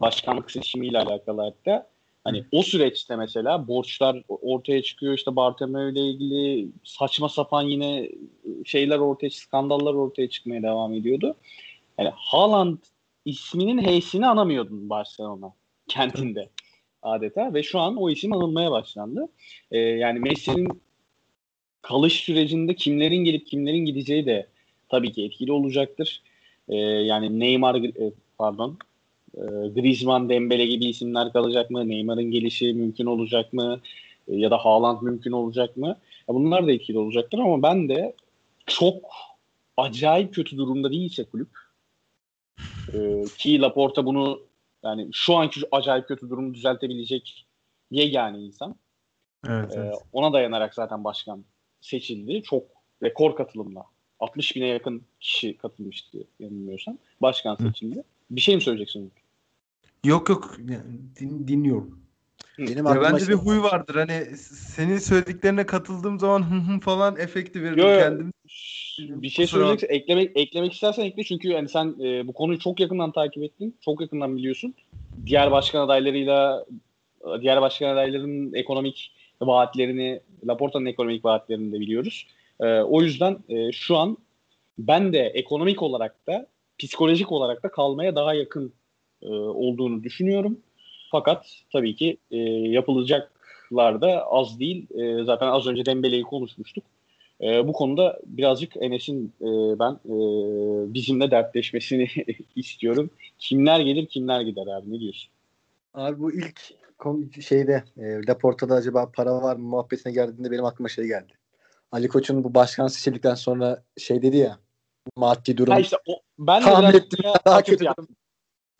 Başkanlık seçimiyle alakalı hatta. Hani o süreçte mesela borçlar ortaya çıkıyor işte Bartomeu ile ilgili saçma sapan yine şeyler ortaya skandallar ortaya çıkmaya devam ediyordu. Yani Haaland isminin heysini anamıyordun Barcelona kentinde adeta ve şu an o isim anılmaya başlandı. Ee, yani Messi'nin kalış sürecinde kimlerin gelip kimlerin gideceği de tabii ki etkili olacaktır. Ee, yani Neymar e, pardon e, Griezmann, Dembele gibi isimler kalacak mı? Neymar'ın gelişi mümkün olacak mı? E, ya da Haaland mümkün olacak mı? Ya bunlar da etkili olacaktır ama ben de çok acayip kötü durumda değilse kulüp e, ki Laporta bunu yani şu anki acayip kötü durumu düzeltebilecek yegane insan. Evet, evet. ona dayanarak zaten başkan seçildi. Çok rekor katılımla. 60 bine yakın kişi katılmıştı yanılmıyorsam. Başkan seçildi. Hı. Bir şey mi söyleyeceksin? Yok yok din, dinliyorum. Benim ya bende şey... bir huy vardır. Hani senin söylediklerine katıldığım zaman hı hı falan efekti veririm yo, kendim. Bir şey söyleyeceksin. Eklemek eklemek istersen ekle çünkü yani sen e, bu konuyu çok yakından takip ettin. Çok yakından biliyorsun. Diğer başkan adaylarıyla diğer başkan adaylarının ekonomik vaatlerini, Laporta'nın ekonomik vaatlerini de biliyoruz. E, o yüzden e, şu an ben de ekonomik olarak da psikolojik olarak da kalmaya daha yakın e, olduğunu düşünüyorum. Fakat tabii ki e, yapılacaklar da az değil. E, zaten az önce Dembele'yi konuşmuştuk. E, bu konuda birazcık Enes'in e, ben e, bizimle dertleşmesini istiyorum. Kimler gelir kimler gider abi ne diyorsun? Abi bu ilk şeyde e, Laporta'da acaba para var mı muhabbetine geldiğinde benim aklıma şey geldi. Ali Koç'un bu başkan seçildikten sonra şey dedi ya maddi durum. Ha işte o, ben de tahmin ettim daha kötü yaptım.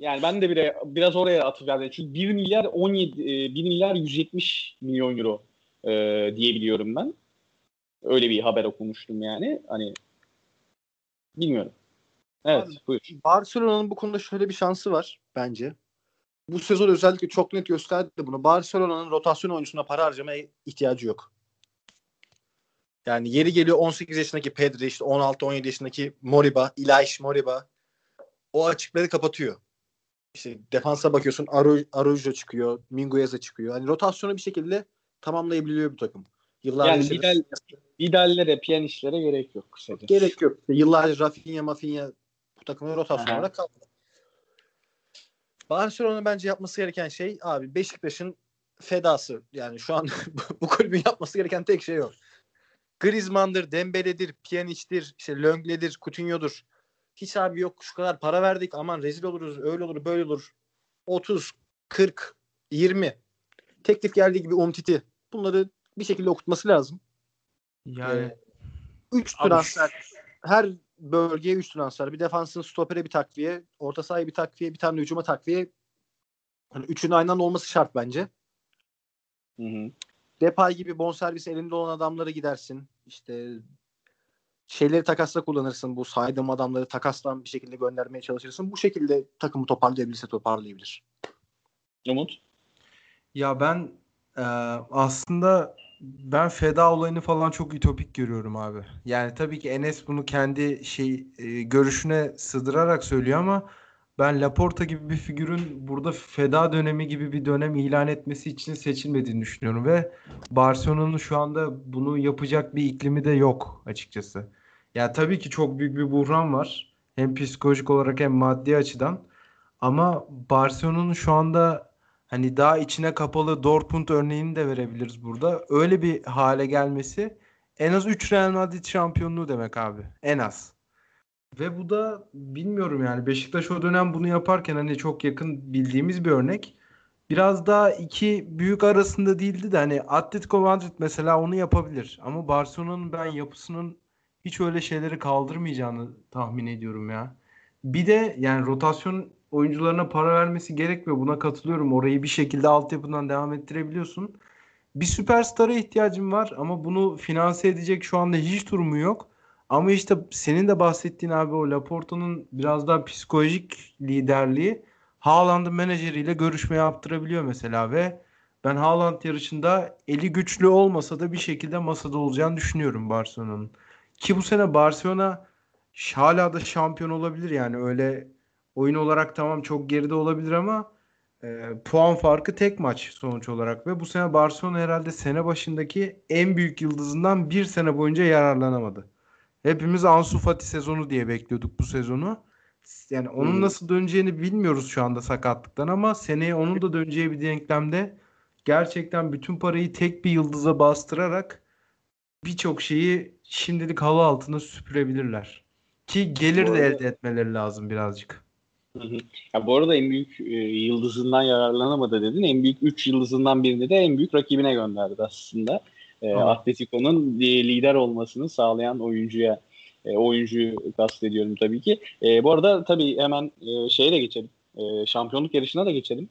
Yani ben de bire, biraz oraya atıf geldi. Çünkü 1 milyar 17 1 milyar 170 milyon euro e, diyebiliyorum ben. Öyle bir haber okumuştum yani. Hani bilmiyorum. Evet, Abi, buyur. Barcelona'nın bu konuda şöyle bir şansı var bence. Bu sezon özellikle çok net gösterdi bunu. Barcelona'nın rotasyon oyuncusuna para harcamaya ihtiyacı yok. Yani yeri geliyor 18 yaşındaki Pedri, işte 16-17 yaşındaki Moriba, Ilaish Moriba o açıkları kapatıyor. İşte defansa bakıyorsun Araujo çıkıyor, Minguez'a çıkıyor. Hani rotasyonu bir şekilde tamamlayabiliyor bu takım. Yıllarca yani Vidal, Vidal'lere, piyanistlere gerek yok kısaca. Gerek yok. Yıllarca Rafinha, Mafinha bu takımın rotasyon olarak kaldı. Barcelona'nın bence yapması gereken şey abi Beşiktaş'ın fedası. Yani şu an bu kulübün yapması gereken tek şey o. Griezmann'dır, Dembele'dir, Pjanic'tir, işte Löngle'dir, Coutinho'dur. Hiç abi yok şu kadar para verdik aman rezil oluruz, öyle olur, böyle olur. 30, 40, 20. Teklif geldiği gibi Umtiti. Bunları bir şekilde okutması lazım. Yani 3 ee, transfer. Her bölgeye 3 transfer. Bir defansın stopere bir takviye, orta sahaya bir takviye, bir tane hücuma takviye. Hani üçünün aynı anda olması şart bence. Hı hı. Depay gibi bonservis elinde olan adamları gidersin. İşte şeyleri takasla kullanırsın. Bu saydığım adamları takaslan bir şekilde göndermeye çalışırsın. Bu şekilde takımı toparlayabilirse toparlayabilir. Umut? Ya ben e, aslında ben feda olayını falan çok ütopik görüyorum abi. Yani tabii ki Enes bunu kendi şey e, görüşüne sığdırarak söylüyor ama ben Laporta gibi bir figürün burada feda dönemi gibi bir dönem ilan etmesi için seçilmediğini düşünüyorum ve Barcelona'nın şu anda bunu yapacak bir iklimi de yok açıkçası. Ya tabii ki çok büyük bir buhran var. Hem psikolojik olarak hem maddi açıdan. Ama Barcelona'nın şu anda hani daha içine kapalı Dortmund örneğini de verebiliriz burada. Öyle bir hale gelmesi en az 3 Real Madrid şampiyonluğu demek abi. En az. Ve bu da bilmiyorum yani Beşiktaş o dönem bunu yaparken hani çok yakın bildiğimiz bir örnek. Biraz daha iki büyük arasında değildi de hani Atletico Madrid mesela onu yapabilir. Ama Barcelona'nın ben yapısının hiç öyle şeyleri kaldırmayacağını tahmin ediyorum ya. Bir de yani rotasyon oyuncularına para vermesi gerekmiyor. Buna katılıyorum. Orayı bir şekilde altyapıdan devam ettirebiliyorsun. Bir süperstara ihtiyacım var ama bunu finanse edecek şu anda hiç durumu yok. Ama işte senin de bahsettiğin abi o Laporta'nın biraz daha psikolojik liderliği Haaland'ın menajeriyle görüşme yaptırabiliyor mesela ve ben Haaland yarışında eli güçlü olmasa da bir şekilde masada olacağını düşünüyorum Barcelona'nın. Ki bu sene Barcelona hala da şampiyon olabilir yani öyle oyun olarak tamam çok geride olabilir ama e, puan farkı tek maç sonuç olarak ve bu sene Barcelona herhalde sene başındaki en büyük yıldızından bir sene boyunca yararlanamadı. Hepimiz Ansu Fati sezonu diye bekliyorduk bu sezonu. Yani onun hmm. nasıl döneceğini bilmiyoruz şu anda sakatlıktan ama seneye onun da döneceği bir denklemde gerçekten bütün parayı tek bir yıldıza bastırarak birçok şeyi şimdilik halı altına süpürebilirler. Ki gelir de elde etmeleri lazım birazcık. Hı hı. Ya bu arada en büyük e, yıldızından yararlanamadı dedin. En büyük 3 yıldızından birini de en büyük rakibine gönderdi aslında. E, Atletico'nun lider olmasını sağlayan oyuncuya e, oyuncuyu kastediyorum tabii ki. E, bu arada tabii hemen e, şeye de geçelim. E, şampiyonluk yarışına da geçelim.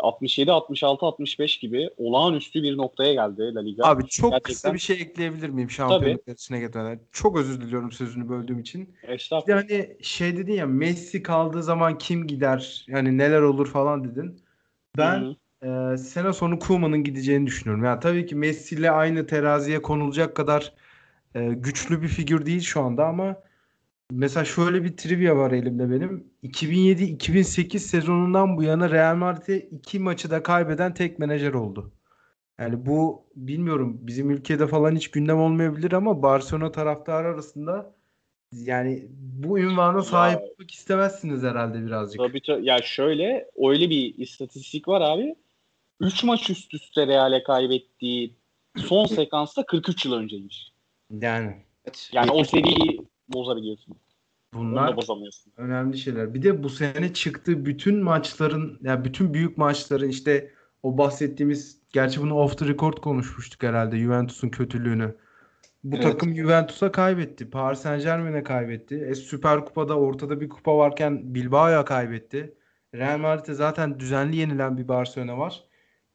67, 66, 65 gibi olağanüstü bir noktaya geldi La Liga. Abi çok Gerçekten... kısa bir şey ekleyebilir miyim şampiyonluk yarışına geçmeden? Çok özür diliyorum sözünü böldüğüm için. Estağfurullah. İşte hani şey dedin ya Messi kaldığı zaman kim gider? Yani neler olur falan dedin. Ben e, sene sonu Koeman'ın gideceğini düşünüyorum. Yani tabii ki Messi ile aynı teraziye konulacak kadar e, güçlü bir figür değil şu anda ama Mesela şöyle bir trivia var elimde benim. 2007-2008 sezonundan bu yana Real Madrid'e iki maçı da kaybeden tek menajer oldu. Yani bu bilmiyorum bizim ülkede falan hiç gündem olmayabilir ama Barcelona taraftarı arasında yani bu ünvana sahip ya, olmak istemezsiniz herhalde birazcık. Tabii tabii. Ya şöyle öyle bir istatistik var abi. 3 maç üst üste Real'e kaybettiği son sekansta 43 yıl önceymiş. Yani. Yani o seriyi bozabiliyorsun. Bunlar önemli şeyler. Bir de bu sene çıktı bütün maçların ya yani bütün büyük maçların işte o bahsettiğimiz gerçi bunu off the record konuşmuştuk herhalde Juventus'un kötülüğünü. Bu evet. takım Juventus'a kaybetti. Paris Saint Germain'e kaybetti. E, Süper Kupa'da ortada bir kupa varken Bilbao'ya kaybetti. Real Madrid'e zaten düzenli yenilen bir Barcelona var.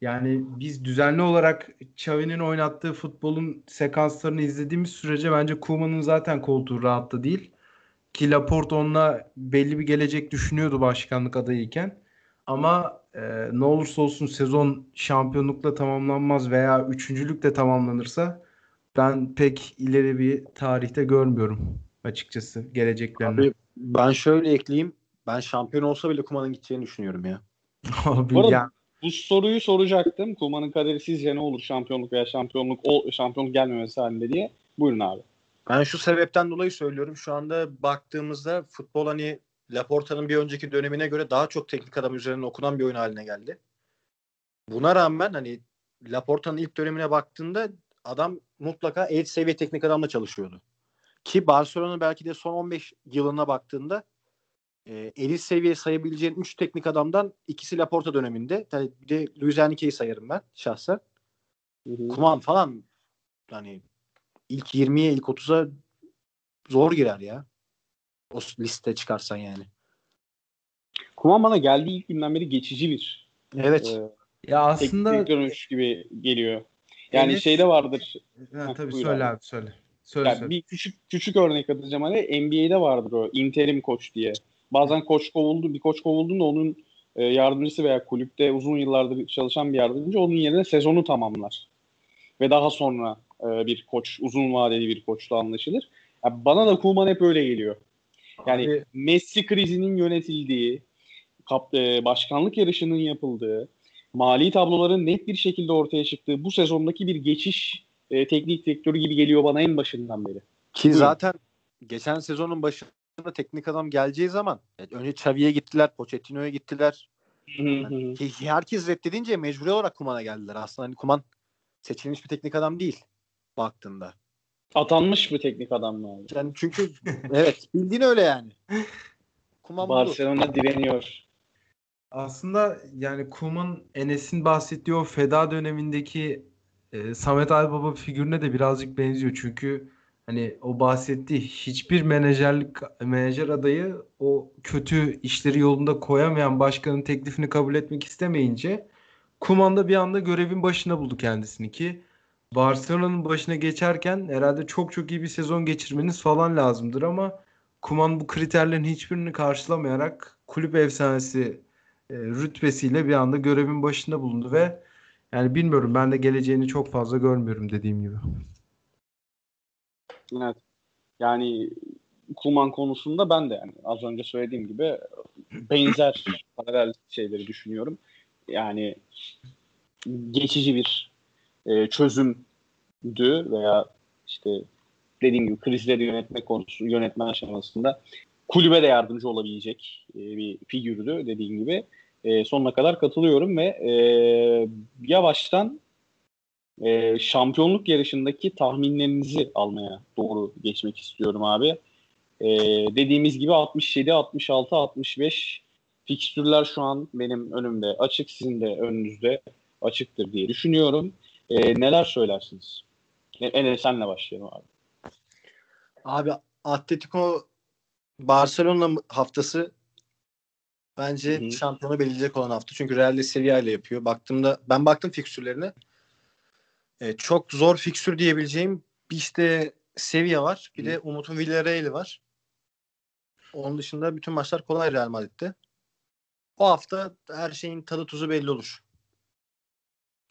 Yani biz düzenli olarak Xavi'nin oynattığı futbolun sekanslarını izlediğimiz sürece bence Koeman'ın zaten koltuğu rahatta değil. Ki Laporte onunla belli bir gelecek düşünüyordu başkanlık adayıyken. Ama e, ne olursa olsun sezon şampiyonlukla tamamlanmaz veya üçüncülükle tamamlanırsa ben pek ileri bir tarihte görmüyorum açıkçası geleceklerini. Abi ben şöyle ekleyeyim. Ben şampiyon olsa bile Kuman'ın gideceğini düşünüyorum ya. Abi Bu ya. Bu soruyu soracaktım. Kuman'ın kaderi sizce ne olur şampiyonluk veya şampiyonluk o şampiyonluk gelmemesi halinde diye. Buyurun abi. Ben şu sebepten dolayı söylüyorum. Şu anda baktığımızda futbol hani Laporta'nın bir önceki dönemine göre daha çok teknik adam üzerine okunan bir oyun haline geldi. Buna rağmen hani Laporta'nın ilk dönemine baktığında adam mutlaka elit seviye teknik adamla çalışıyordu. Ki Barcelona belki de son 15 yılına baktığında e, elit seviye sayabileceğin 3 teknik adamdan ikisi Laporta döneminde. Yani bir de Luis Enrique'yi sayarım ben şahsen. Kuman falan hani ilk 20'ye ilk 30'a zor girer ya. O liste çıkarsan yani. Kuman bana geldiği ilk günden beri geçici bir Evet. E, ya aslında tek dönüş gibi geliyor. Yani evet. şeyde vardır. Ha, tabii söyle abi, söyle. Söyle, yani söyle. Bir küçük küçük örnek atacağım hani NBA'de vardır o interim koç diye. Bazen koç kovuldu, bir koç kovulduğunda onun e, yardımcısı veya kulüpte uzun yıllardır çalışan bir yardımcı onun yerine sezonu tamamlar. Ve daha sonra e, bir koç, uzun vadeli bir koçla anlaşılır. Yani bana da Kuman hep öyle geliyor. Yani Abi, Messi krizinin yönetildiği, kap, e, başkanlık yarışının yapıldığı, mali tabloların net bir şekilde ortaya çıktığı bu sezondaki bir geçiş e, teknik direktörü gibi geliyor bana en başından beri. Ki Buyurun. zaten geçen sezonun başı başına teknik adam geleceği zaman yani önce Xavi'ye gittiler, Pochettino'ya gittiler. Yani, herkes reddedince mecburi olarak Kuman'a geldiler. Aslında hani Kuman seçilmiş bir teknik adam değil baktığında. Atanmış bir teknik adam mı abi? Yani çünkü evet bildiğin öyle yani. Kuman Barcelona budur. direniyor. Aslında yani Kuman Enes'in bahsettiği o feda dönemindeki e, Samet Aybaba figürüne de birazcık benziyor. Çünkü hani o bahsettiği hiçbir menajerlik menajer adayı o kötü işleri yolunda koyamayan başkanın teklifini kabul etmek istemeyince Kuman da bir anda görevin başına buldu kendisini ki Barcelona'nın başına geçerken herhalde çok çok iyi bir sezon geçirmeniz falan lazımdır ama Kuman bu kriterlerin hiçbirini karşılamayarak kulüp efsanesi e, rütbesiyle bir anda görevin başında bulundu ve yani bilmiyorum ben de geleceğini çok fazla görmüyorum dediğim gibi. Evet. Yani Kuman konusunda ben de yani az önce söylediğim gibi benzer paralel şeyleri düşünüyorum. Yani geçici bir e, çözümdü veya işte dediğim gibi krizleri yönetme konusu yönetme aşamasında kulübe de yardımcı olabilecek e, bir figürdü dediğim gibi. E, sonuna kadar katılıyorum ve e, yavaştan e, şampiyonluk yarışındaki tahminlerinizi almaya doğru geçmek istiyorum abi. E, dediğimiz gibi 67, 66, 65 fikstürler şu an benim önümde açık. Sizin de önünüzde açıktır diye düşünüyorum. E, neler söylersiniz? Enes senle başlayalım abi. Abi Atletico Barcelona haftası bence Hı-hı. şampiyonu belirleyecek olan hafta. Çünkü Real'de Sevilla ile yapıyor. Baktığımda ben baktım fikstürlerine. E, çok zor fikstür diyebileceğim bir işte Sevilla var. Bir Hı. de Umut'un Villarreal'i var. Onun dışında bütün maçlar kolay Real Madrid'de. O hafta her şeyin tadı tuzu belli olur.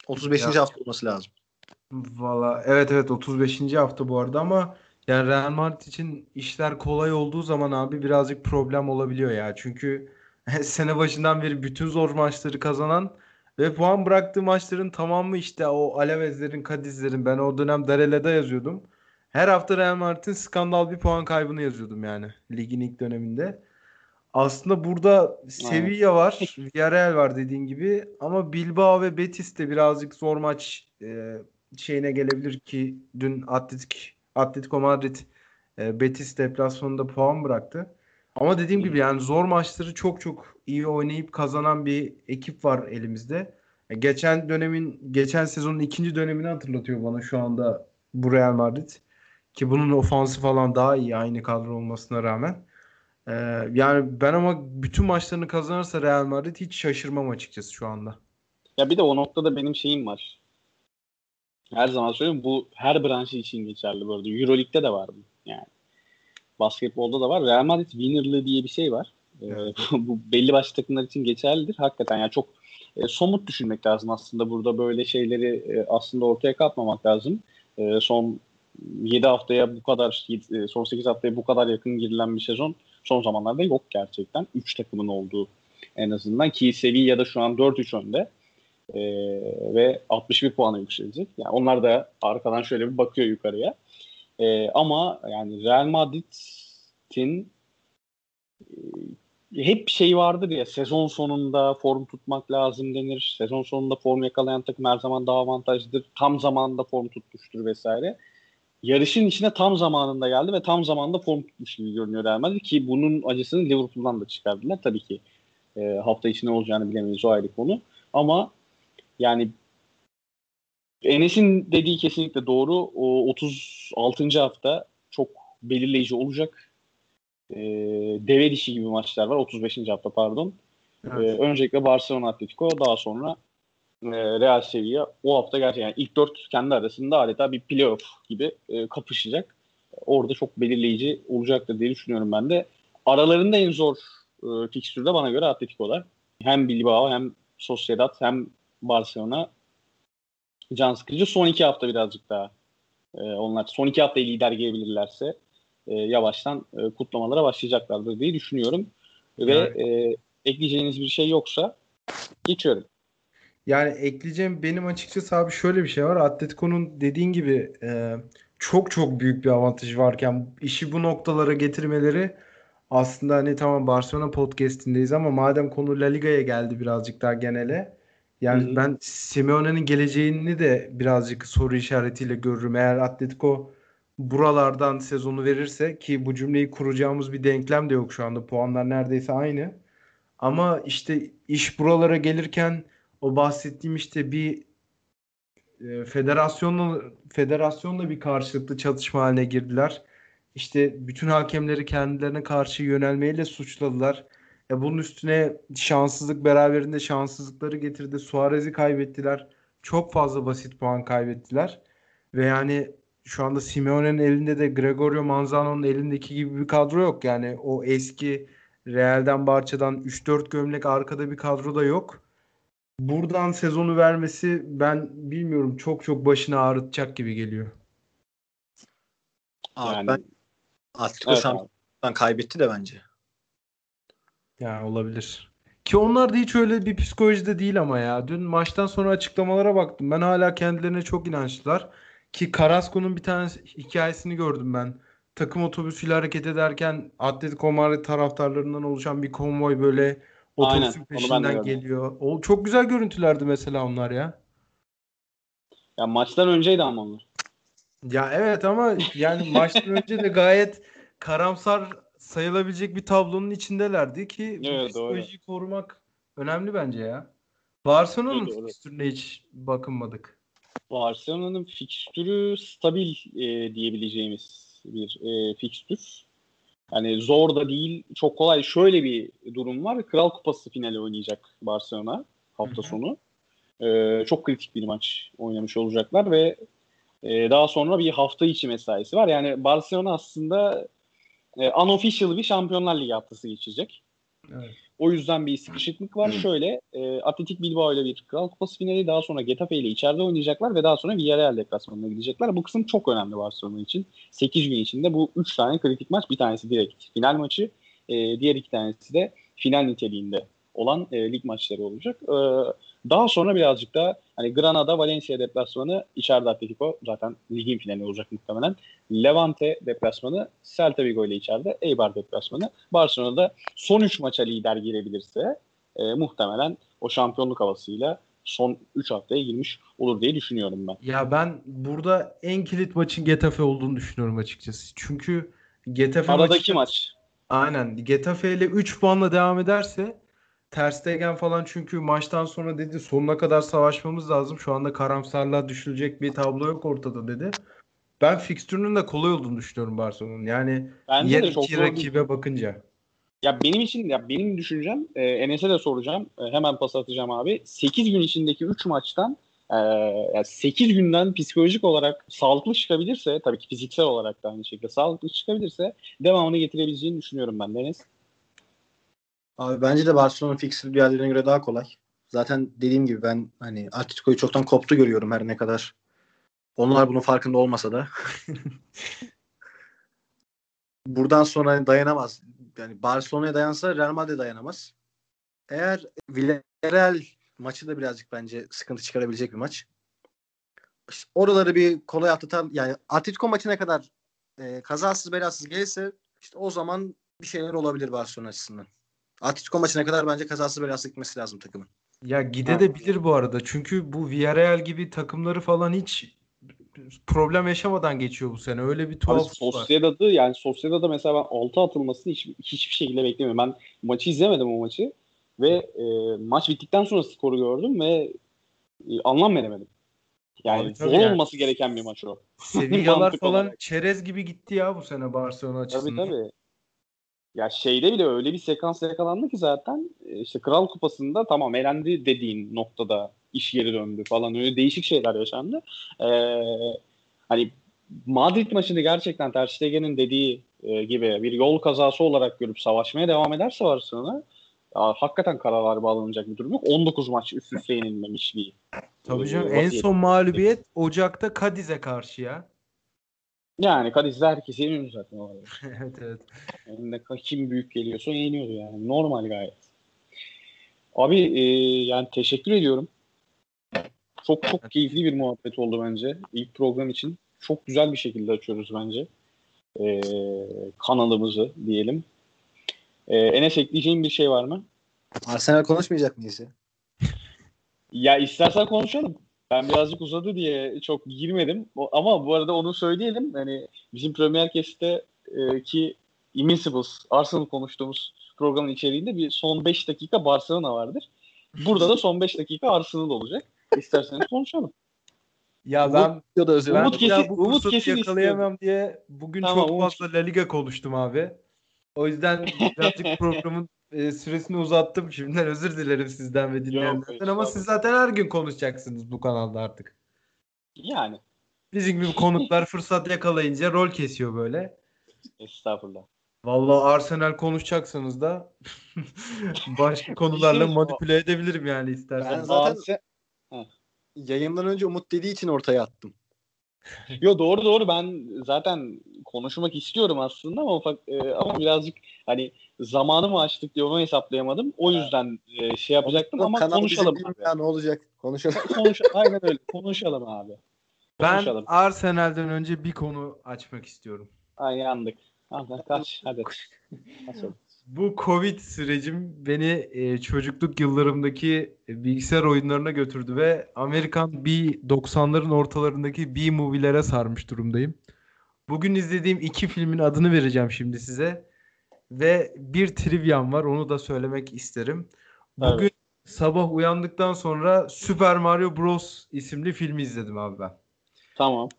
35. Ya. hafta olması lazım. Valla evet evet 35. hafta bu arada ama yani Real Madrid için işler kolay olduğu zaman abi birazcık problem olabiliyor ya. Çünkü sene başından beri bütün zor maçları kazanan ve puan bıraktığı maçların tamamı işte o Alaves'lerin, Kadiz'lerin ben o dönem Darele'de yazıyordum. Her hafta Real Madrid'in skandal bir puan kaybını yazıyordum yani ligin ilk döneminde. Aslında burada Sevilla var, Villarreal var dediğin gibi ama Bilbao ve Betis de birazcık zor maç e, şeyine gelebilir ki dün Atletik Atletico Madrid e, Betis deplasmanında puan bıraktı. Ama dediğim gibi yani zor maçları çok çok iyi oynayıp kazanan bir ekip var elimizde. E, geçen dönemin geçen sezonun ikinci dönemini hatırlatıyor bana şu anda bu Real Madrid. Ki bunun ofansı falan daha iyi aynı kadro olmasına rağmen. Ee, yani ben ama bütün maçlarını kazanırsa Real Madrid hiç şaşırmam açıkçası şu anda. Ya bir de o noktada benim şeyim var. Her zaman söylüyorum bu her branşı için geçerli bu arada. Euroleague'de de var bu. Yani basketbolda da var. Real Madrid winnerlığı diye bir şey var. Ee, evet. bu belli başlı takımlar için geçerlidir. Hakikaten yani çok e, somut düşünmek lazım aslında. Burada böyle şeyleri e, aslında ortaya katmamak lazım. E, son 7 haftaya bu kadar e, son 8 haftaya bu kadar yakın girilen bir sezon son zamanlarda yok gerçekten. 3 takımın olduğu en azından ki Sevilla şu an 4-3 önde. Ee, ve 61 puana yükselecek. Yani onlar da arkadan şöyle bir bakıyor yukarıya. Ee, ama yani Real Madrid'in e, hep şey vardır ya sezon sonunda form tutmak lazım denir. Sezon sonunda form yakalayan takım her zaman daha avantajlıdır. Tam zamanında form tutmuştur vesaire. Yarışın içine tam zamanında geldi ve tam zamanında form tutmuş gibi görünüyor Real Madrid ki bunun acısını Liverpool'dan da çıkardılar. Tabii ki e, hafta içi ne olacağını bilemeyiz o ayrı konu. Ama yani Enes'in dediği kesinlikle doğru. O 36. hafta çok belirleyici olacak. Ee, deve dişi gibi maçlar var. 35. hafta pardon. Evet. Ee, öncelikle Barcelona Atletico daha sonra e, Real Sevilla o hafta gerçekten yani ilk dört kendi arasında adeta bir playoff gibi e, kapışacak. Orada çok belirleyici olacaktır diye düşünüyorum ben de. Aralarında en zor e, fikstürde bana göre Atletico'lar. Hem Bilbao hem Sociedad hem Barcelona can sıkıcı. Son iki hafta birazcık daha e, onlar son iki haftayı lider gelebilirlerse e, yavaştan e, kutlamalara başlayacaklardır diye düşünüyorum. Ve e, ekleyeceğiniz bir şey yoksa geçiyorum. Yani ekleyeceğim benim açıkçası abi şöyle bir şey var. Atletico'nun dediğin gibi e, çok çok büyük bir avantajı varken işi bu noktalara getirmeleri aslında hani tamam Barcelona podcast'indeyiz ama madem konu La Liga'ya geldi birazcık daha genele. Yani ben Simeone'nin geleceğini de birazcık soru işaretiyle görürüm. Eğer Atletico buralardan sezonu verirse ki bu cümleyi kuracağımız bir denklem de yok şu anda. Puanlar neredeyse aynı. Ama işte iş buralara gelirken o bahsettiğim işte bir e, federasyonla federasyonla bir karşılıklı çatışma haline girdiler. İşte bütün hakemleri kendilerine karşı yönelmeyle suçladılar. E bunun üstüne şanssızlık beraberinde şanssızlıkları getirdi. Suarez'i kaybettiler. Çok fazla basit puan kaybettiler. Ve yani şu anda Simeone'nin elinde de Gregorio Manzano'nun elindeki gibi bir kadro yok. Yani o eski Real'den Barça'dan 3-4 gömlek arkada bir kadro da yok. Buradan sezonu vermesi ben bilmiyorum çok çok başını ağrıtacak gibi geliyor. Abi Yani- ben Atletico Evet şampiyonluktan kaybetti de bence. Yani olabilir. Ki onlar da hiç öyle bir psikolojide değil ama ya. Dün maçtan sonra açıklamalara baktım. Ben hala kendilerine çok inançlılar. Ki Carrasco'nun bir tane hikayesini gördüm ben. Takım otobüsüyle hareket ederken Atletico Madrid taraftarlarından oluşan bir konvoy böyle Aynen, otobüsün de peşinden geliyor. O çok güzel görüntülerdi mesela onlar ya. Ya maçtan önceydi ama onlar. Ya evet ama yani maçtan önce de gayet karamsar sayılabilecek bir tablonun içindelerdi ki Evet, psikolojiyi korumak önemli bence ya. Barcelona'nın Evet, doğru. fikstürüne hiç bakınmadık. Barcelona'nın fikstürü stabil e, diyebileceğimiz bir e, fikstür. Yani zor da değil, çok kolay. Şöyle bir durum var. Kral Kupası finali oynayacak Barcelona hafta Hı hı. sonu. E, çok kritik bir maç oynamış olacaklar ve e, daha sonra bir hafta içi mesaisi var. Yani Barcelona aslında e, unofficial bir Şampiyonlar Ligi haftası geçecek. Evet. O yüzden bir sıkışıklık var. Şöyle e, Atletik Bilbao ile bir Kral Kupası finali daha sonra Getafe ile içeride oynayacaklar ve daha sonra Villarreal deplasmanına gidecekler. Bu kısım çok önemli Barcelona için. 8 gün içinde bu 3 tane kritik maç. Bir tanesi direkt final maçı. e, diğer iki tanesi de final niteliğinde olan e, lig maçları olacak. E, daha sonra birazcık da hani Granada, Valencia deplasmanı içeride Atletico zaten ligin finali olacak muhtemelen. Levante deplasmanı, Celta Vigo ile içeride, Eibar deplasmanı. Barcelona'da son 3 maça lider girebilirse e, muhtemelen o şampiyonluk havasıyla son 3 haftaya girmiş olur diye düşünüyorum ben. Ya ben burada en kilit maçın Getafe olduğunu düşünüyorum açıkçası. Çünkü Getafe Aradaki maçı- maç. Aynen. Getafe ile 3 puanla devam ederse Ter Stegen falan çünkü maçtan sonra dedi sonuna kadar savaşmamız lazım. Şu anda karamsarlığa düşülecek bir tablo yok ortada dedi. Ben fikstürünün de kolay olduğunu düşünüyorum Barcelona'nın. Yani Bence çok iki rakibe bakınca. Ya benim için ya benim düşüncem e, Enes'e de soracağım. E, hemen pas atacağım abi. 8 gün içindeki 3 maçtan e, yani 8 günden psikolojik olarak sağlıklı çıkabilirse tabii ki fiziksel olarak da aynı şekilde sağlıklı çıkabilirse devamını getirebileceğini düşünüyorum ben Deniz. Abi bence de Barcelona fixture diğerlerine göre daha kolay. Zaten dediğim gibi ben hani Atletico'yu çoktan koptu görüyorum her ne kadar. Onlar bunun farkında olmasa da. Buradan sonra dayanamaz. Yani Barcelona'ya dayansa Real Madrid dayanamaz. Eğer Villarreal maçı da birazcık bence sıkıntı çıkarabilecek bir maç. İşte oraları bir kolay atlatan yani Atletico maçına kadar e, kazasız belasız gelirse işte o zaman bir şeyler olabilir Barcelona açısından. Atletico maçına kadar bence kazasız belasız gitmesi lazım takımın. Ya gidebilir bu arada. Çünkü bu Villarreal gibi takımları falan hiç problem yaşamadan geçiyor bu sene. Öyle bir Abi tuhaf var. Sociedad'ı yani Sociedad'da mesela ben 6 atılmasını hiç, hiçbir şekilde beklemiyorum. Ben maçı izlemedim o maçı ve e, maç bittikten sonra skoru gördüm ve e, anlam veremedim. Yani Abi tabii zor yani. olması gereken bir maç o. Sevillalar falan olarak. çerez gibi gitti ya bu sene Barcelona Tabii açısından. tabii. Ya şeyde bile öyle bir sekans yakalandı ki zaten e, işte Kral Kupası'nda tamam elendi dediğin noktada iş geri döndü falan öyle değişik şeyler yaşandı. Ee, hani Madrid maçını gerçekten Ter Stegen'in dediği e, gibi bir yol kazası olarak görüp savaşmaya devam ederse Barcelona ya, hakikaten kararlar bağlanacak bir durum yok. 19 maç üst üste yenilmemiş bir Tabii e, canım en son mağlubiyet Ocak'ta Cadiz'e karşı ya. Yani Kadiz'de herkes yeniyor zaten. evet evet. Kadar kim büyük geliyorsa yeniyordu yani. Normal gayet. Abi e, yani teşekkür ediyorum. Çok çok keyifli bir muhabbet oldu bence. İlk program için. Çok güzel bir şekilde açıyoruz bence. E, kanalımızı diyelim. Ee, Enes ekleyeceğin bir şey var mı? Arsenal konuşmayacak mıyız ya? Ya istersen konuşalım. Ben birazcık uzadı diye çok girmedim. Ama bu arada onu söyleyelim. Hani bizim Premier Cast'te e, ki Invincibles, Arsenal konuştuğumuz programın içeriğinde bir son 5 dakika Barcelona vardır. Burada da son 5 dakika Arsenal olacak. İsterseniz konuşalım. Ya Umut- ben Ya da özür ben Umut kesin- bu Umut kesin yakalayamam diye bugün Tamam, çok Umut- fazla La Liga konuştum abi. O yüzden birazcık programın e, süresini uzattım. Şimdiden özür dilerim sizden ve dinleyenlerden ama siz zaten her gün konuşacaksınız bu kanalda artık. Yani Bizim gibi konuklar fırsat yakalayınca rol kesiyor böyle. estağfurullah. Vallahi Arsenal konuşacaksanız da başka konularla İşte- manipüle edebilirim yani Ben istersen. zaten Arse- yayından önce Umut dediği için ortaya attım. Yo doğru doğru ben zaten konuşmak istiyorum aslında ama ufak, e, ama birazcık hani zamanı mı açtık diye onu hesaplayamadım. O yüzden e, şey yapacaktım ama Kanal konuşalım. Ya ne olacak? Konuşalım. Konuş, aynen öyle. Konuşalım abi. Ben Konuşalım. Arsenal'den önce bir konu açmak istiyorum. Ay yandık. Hadi kaç hadi. Kaç oldu? Bu Covid sürecim beni e, çocukluk yıllarımdaki e, bilgisayar oyunlarına götürdü ve Amerikan B 90'ların ortalarındaki B movie'lere sarmış durumdayım. Bugün izlediğim iki filmin adını vereceğim şimdi size. Ve bir trivyam var onu da söylemek isterim. Bugün Evet. sabah uyandıktan sonra Super Mario Bros. isimli filmi izledim abi ben. Tamam.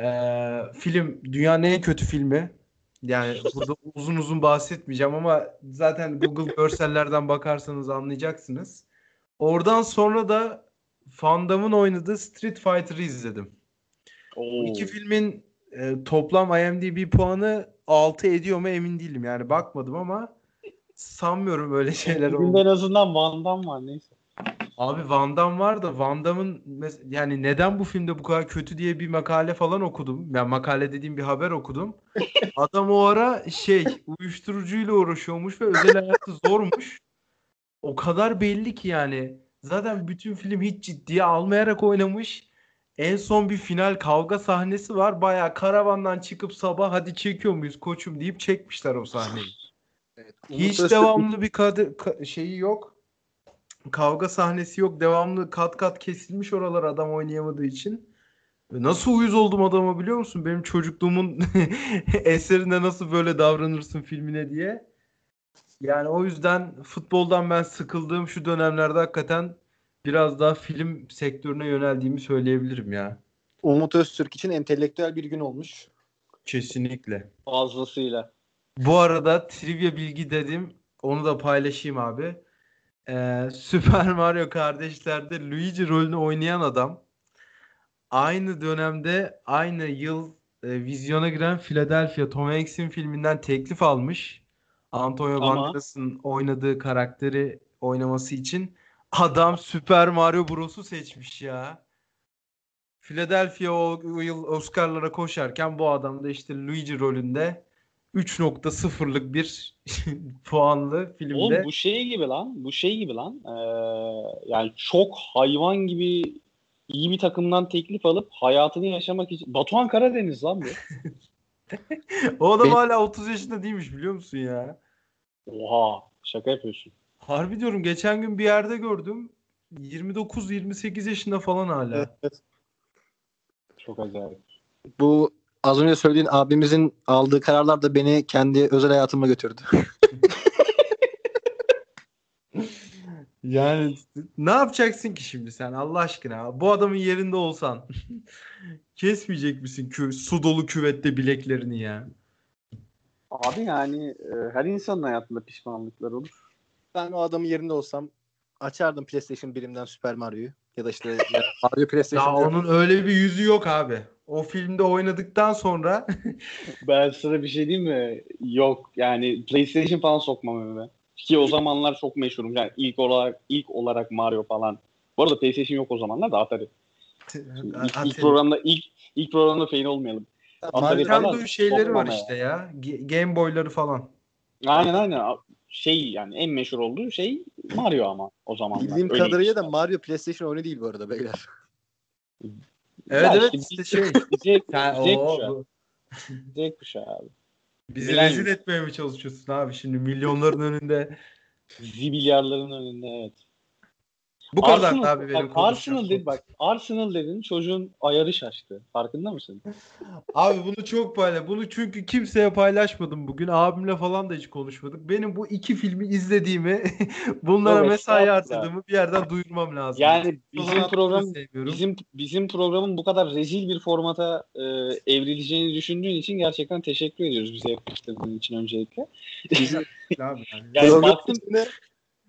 Ee, film dünyanın en kötü filmi. Yani burada uzun uzun bahsetmeyeceğim ama zaten Google görsellerden bakarsanız anlayacaksınız. Oradan sonra da Van Damme'ın oynadığı Street Fighter'ı izledim. Oo. Bu iki filmin e, toplam IMDb puanı 6 ediyor mu emin değilim. Yani bakmadım ama sanmıyorum öyle şeyler olduğunu. en azından Van Damme var neyse. Abi Van Damme var da Van Damme'ın mes- yani neden bu filmde bu kadar kötü diye bir makale falan okudum. Yani makale dediğim bir haber okudum. Adam o ara şey uyuşturucuyla uğraşıyormuş ve özel hayatı zormuş. O kadar belli ki yani. Zaten bütün film hiç ciddiye almayarak oynamış. En son bir final kavga sahnesi var. Bayağı karavandan çıkıp sabah hadi çekiyor muyuz koçum deyip çekmişler o sahneyi. Evet, Hiç devamlı bir kadı, ka- şeyi yok. Kavga sahnesi yok. Devamlı kat kat kesilmiş oralar adam oynayamadığı için. Ve nasıl uyuz oldum adama biliyor musun? Benim çocukluğumun eserinde nasıl böyle davranırsın filmine diye. Yani o yüzden futboldan ben sıkıldığım şu dönemlerde hakikaten biraz daha film sektörüne yöneldiğimi söyleyebilirim ya. Umut Öztürk için entelektüel bir gün olmuş. Kesinlikle. Fazlasıyla. Bu arada trivia bilgi dedim. Onu da paylaşayım abi. Ee, Super Mario kardeşlerde Luigi rolünü oynayan adam aynı dönemde aynı yıl e, vizyona giren Philadelphia Tom Hanks'in filminden teklif almış. Antonio Ama- Banderas'ın oynadığı karakteri oynaması için adam Super Mario Bros'u seçmiş ya. Philadelphia o, o yıl Oscar'lara koşarken bu adam da işte Luigi rolünde 3.0'lık bir puanlı filmde. Oğlum bu şey gibi lan. Bu şey gibi lan. Ee, yani çok hayvan gibi iyi bir takımdan teklif alıp hayatını yaşamak için. Batuhan Karadeniz lan bu. O adam Ben- hala 30 yaşında değilmiş biliyor musun ya? Oha. Şaka yapıyorsun. Harbi diyorum geçen gün bir yerde gördüm. 29-28 yaşında falan hala. Çok acayip. Bu az önce söylediğin abimizin aldığı kararlar da beni kendi özel hayatıma götürdü. Yani ne yapacaksın ki şimdi sen Allah aşkına? Bu adamın yerinde olsan kesmeyecek misin kü su dolu küvette bileklerini ya? Abi yani e, her insanın hayatında pişmanlıklar olur. Ben o adamın yerinde olsam açardım PlayStation birimden Super Mario'yu. Ya da işte ya Mario Ya PlayStation'da onun öyle bir yüzü yok abi. O filmde oynadıktan sonra Ben sana bir şey diyeyim mi? Yok. Yani PlayStation falan sokmam önüme. Ki o zamanlar çok meşhurum. Yani ilk olarak ilk olarak Mario falan. Bu arada PlayStation yok o zamanlar da Atari. İlk, ilk programda ilk ilk programda fail olmayalım. Atari falan Nintendo şeyleri var işte ya. Ge- Game Boy'ları falan. Aynen aynen. Şey yani en meşhur olduğu şey Mario ama o zamanlar. bildiğim Öyleymiş kadarıyla da yani. Mario PlayStation oyunu değil bu arada beyler. Evet Ya evet işte işte şey. Z, Sen, Z kuşağı. bu- Z kuşağı abi. Bizi Bilen rezil etmeye mi çalışıyorsun abi şimdi milyonların önünde? Zibilyarların önünde evet. Bu kadar Arsenal, da abi benim bak, Arsenal dedi bak Arsenal dedin çocuğun ayarı şaştı. Farkında mısın? Abi bunu çok paylaş. Bunu çünkü kimseye paylaşmadım bugün. Abimle falan da hiç konuşmadık. Benim bu iki filmi izlediğimi, bunlara Evet, mesai harcadığımı bir yerden duyurmam lazım. Yani bizim program bizim bizim programın bu kadar rezil bir formata e, evrileceğini düşündüğün için gerçekten teşekkür ediyoruz bize yapıştırdığın için öncelikle. Abi yani. Yani baktım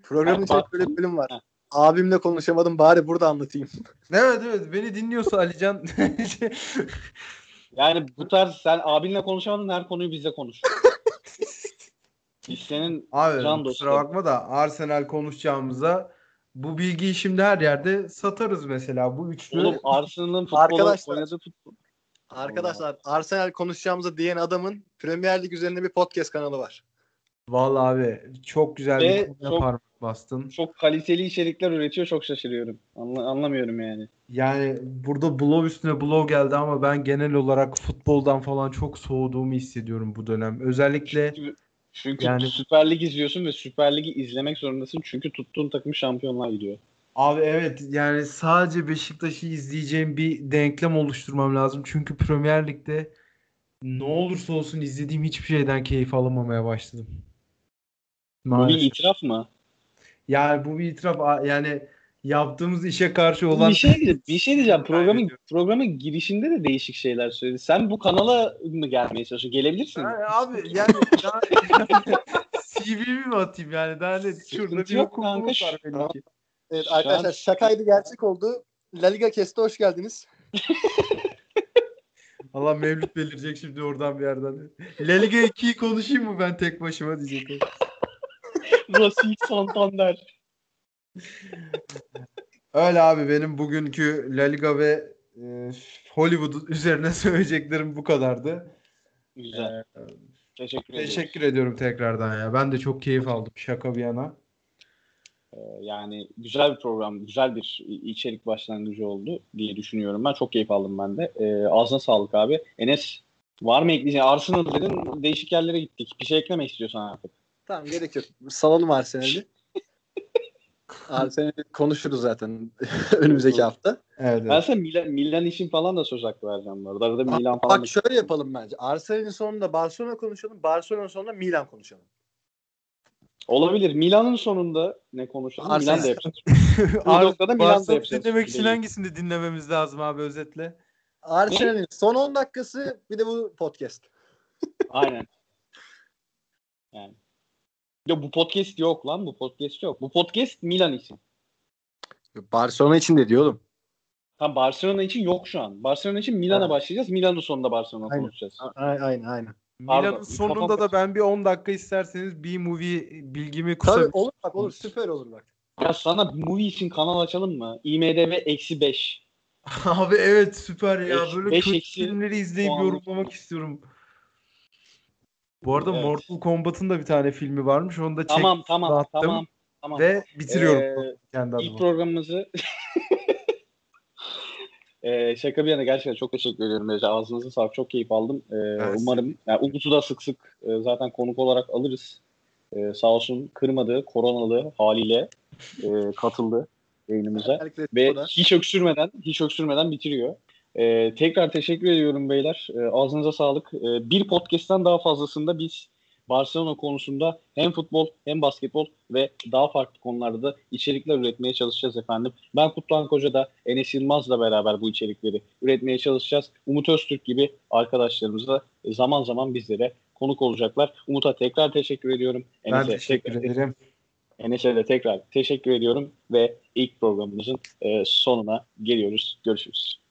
programın Bak- böyle bir bölüm var. Ha. Abimle konuşamadım bari burada anlatayım. Evet evet beni dinliyorsa Alican yani bu tarz sen abinle konuşamadın her konuyu bizle konuş. Biz senin Abi Can kusura dostum. bakma da Arsenal konuşacağımıza bu bilgiyi şimdi her yerde satarız mesela. Bu üçlü oğlum Arsenal'ın futbolu Arkadaşlar. oynadığı futbol. Arkadaşlar Arsenal konuşacağımıza diyen adamın Premier Lig üzerinde bir podcast kanalı var. Vallahi abi çok güzel Ve bir konuya çok- parmak bastın. Çok kaliteli içerikler üretiyor çok şaşırıyorum. Anla- anlamıyorum yani. Yani burada blow üstüne blow geldi ama ben genel olarak futboldan falan çok soğuduğumu hissediyorum bu dönem. Özellikle Çünkü, çünkü Yani- Süper Lig izliyorsun ve Süper Lig'i izlemek zorundasın. Çünkü tuttuğun takım şampiyonlar gidiyor. abi evet yani sadece Beşiktaş'ı izleyeceğim bir denklem oluşturmam lazım. Çünkü Premier Lig'de ne olursa olsun izlediğim hiçbir şeyden keyif alamamaya başladım. Bu bir Maalesef. itiraf mı? Yani bu bir itiraf yani yaptığımız işe karşı olan Bir şey diyeceğim. Bir şey diyeceğim. Programın programın girişinde de değişik şeyler söyledi. Sen bu kanala mı gelmeye çalışıyorsun? Gelebilirsin. Yani abi yani daha CV'mi mi atayım yani daha ne şurada bir kanka. var benimki. Evet arkadaşlar an- şakaydı gerçek oldu. La Liga Kest'e hoş geldiniz. Allah Mevlüt belirecek şimdi oradan bir yerden. La Liga 2'yi konuşayım mı ben tek başıma diyecek. Racing Santander. Öyle abi benim bugünkü La Liga ve e, Hollywood üzerine söyleyeceklerim bu kadardı. Güzel. Ee, Teşekkür ederim. teşekkür ediyorum tekrardan ya. Ben de çok keyif aldım şaka bir yana. Yani güzel bir program, güzel bir içerik başlangıcı oldu diye düşünüyorum ben. Çok keyif aldım ben de. Ee, ağzına sağlık abi. Enes var mı ekleyeceğin? Arsenal dedin değişik yerlere gittik. Bir şey eklemek istiyorsan artık. Tamam gerek yok. Salalım Arsenal'i. Arsenal'i konuşuruz zaten önümüzdeki hafta. Evet. Ben evet. sana Milan, Milan için falan da söz hakkı vereceğim bu arada. Arada Milan falan da... Bak şöyle yapalım bence. Arsenal'in sonunda Barcelona konuşalım. Barcelona'nın sonunda Milan konuşalım. Olabilir. Milan'ın sonunda ne konuşalım? Arsenal. Milan da yapacağız. Bu noktada Milan da yapacağız. dinlemek için hangisini dinlememiz lazım abi özetle? Arsenal'in son 10 dakikası bir de bu podcast. Aynen. Yani. Ya bu podcast yok lan. Bu podcast yok. Bu podcast Milan için. Barcelona için de diyor oğlum. Tam Barcelona için yok şu an. Barcelona için Milan'a Aynen. başlayacağız. Milan'ın sonunda Barcelona Aynen. konuşacağız. Aynen aynen. Milan'ın sonunda da ben bir 10 dakika isterseniz B-movie bilgimi Tabii kusabilirim. olur bak olur süper olur bak. Ya sana movie için kanal açalım mı? IMDB eksi 5. Abi evet süper ya. Beş- Böyle beş kötü eksi filmleri izleyip puanlı. yorumlamak istiyorum. Bu arada Evet. Mortal Kombat'ın da bir tane filmi varmış. Onu da çek Tamam tamam attım tamam. Tamam. ve bitiriyorum Ee, kendi İlk adıma. programımızı Ee, şaka bir yana gerçekten çok teşekkür ediyorum. Beyza. Ağzınıza sağlık. Çok keyif aldım. Ee, Evet. Umarım yani Umut'u da sık sık e, zaten konuk olarak alırız. Ee, sağ olsun kırmadı. Koronalı haliyle e, katıldı yayınımıza. Ve hiç öksürmeden, hiç öksürmeden bitiriyor. Ee, tekrar teşekkür ediyorum beyler. Ee, ağzınıza sağlık. Ee, bir podcast'ten daha fazlasında biz Barcelona konusunda hem futbol hem basketbol ve daha farklı konularda da içerikler üretmeye çalışacağız efendim. Ben Kutluhan Koca da Enes Yılmaz'la beraber bu içerikleri üretmeye çalışacağız. Umut Öztürk gibi arkadaşlarımız da zaman zaman bizlere konuk olacaklar. Umut'a tekrar teşekkür ediyorum. Ben Enes'e teşekkür tekrar- ederim. Enes'e de tekrar teşekkür ediyorum ve ilk programımızın e, sonuna geliyoruz. Görüşürüz.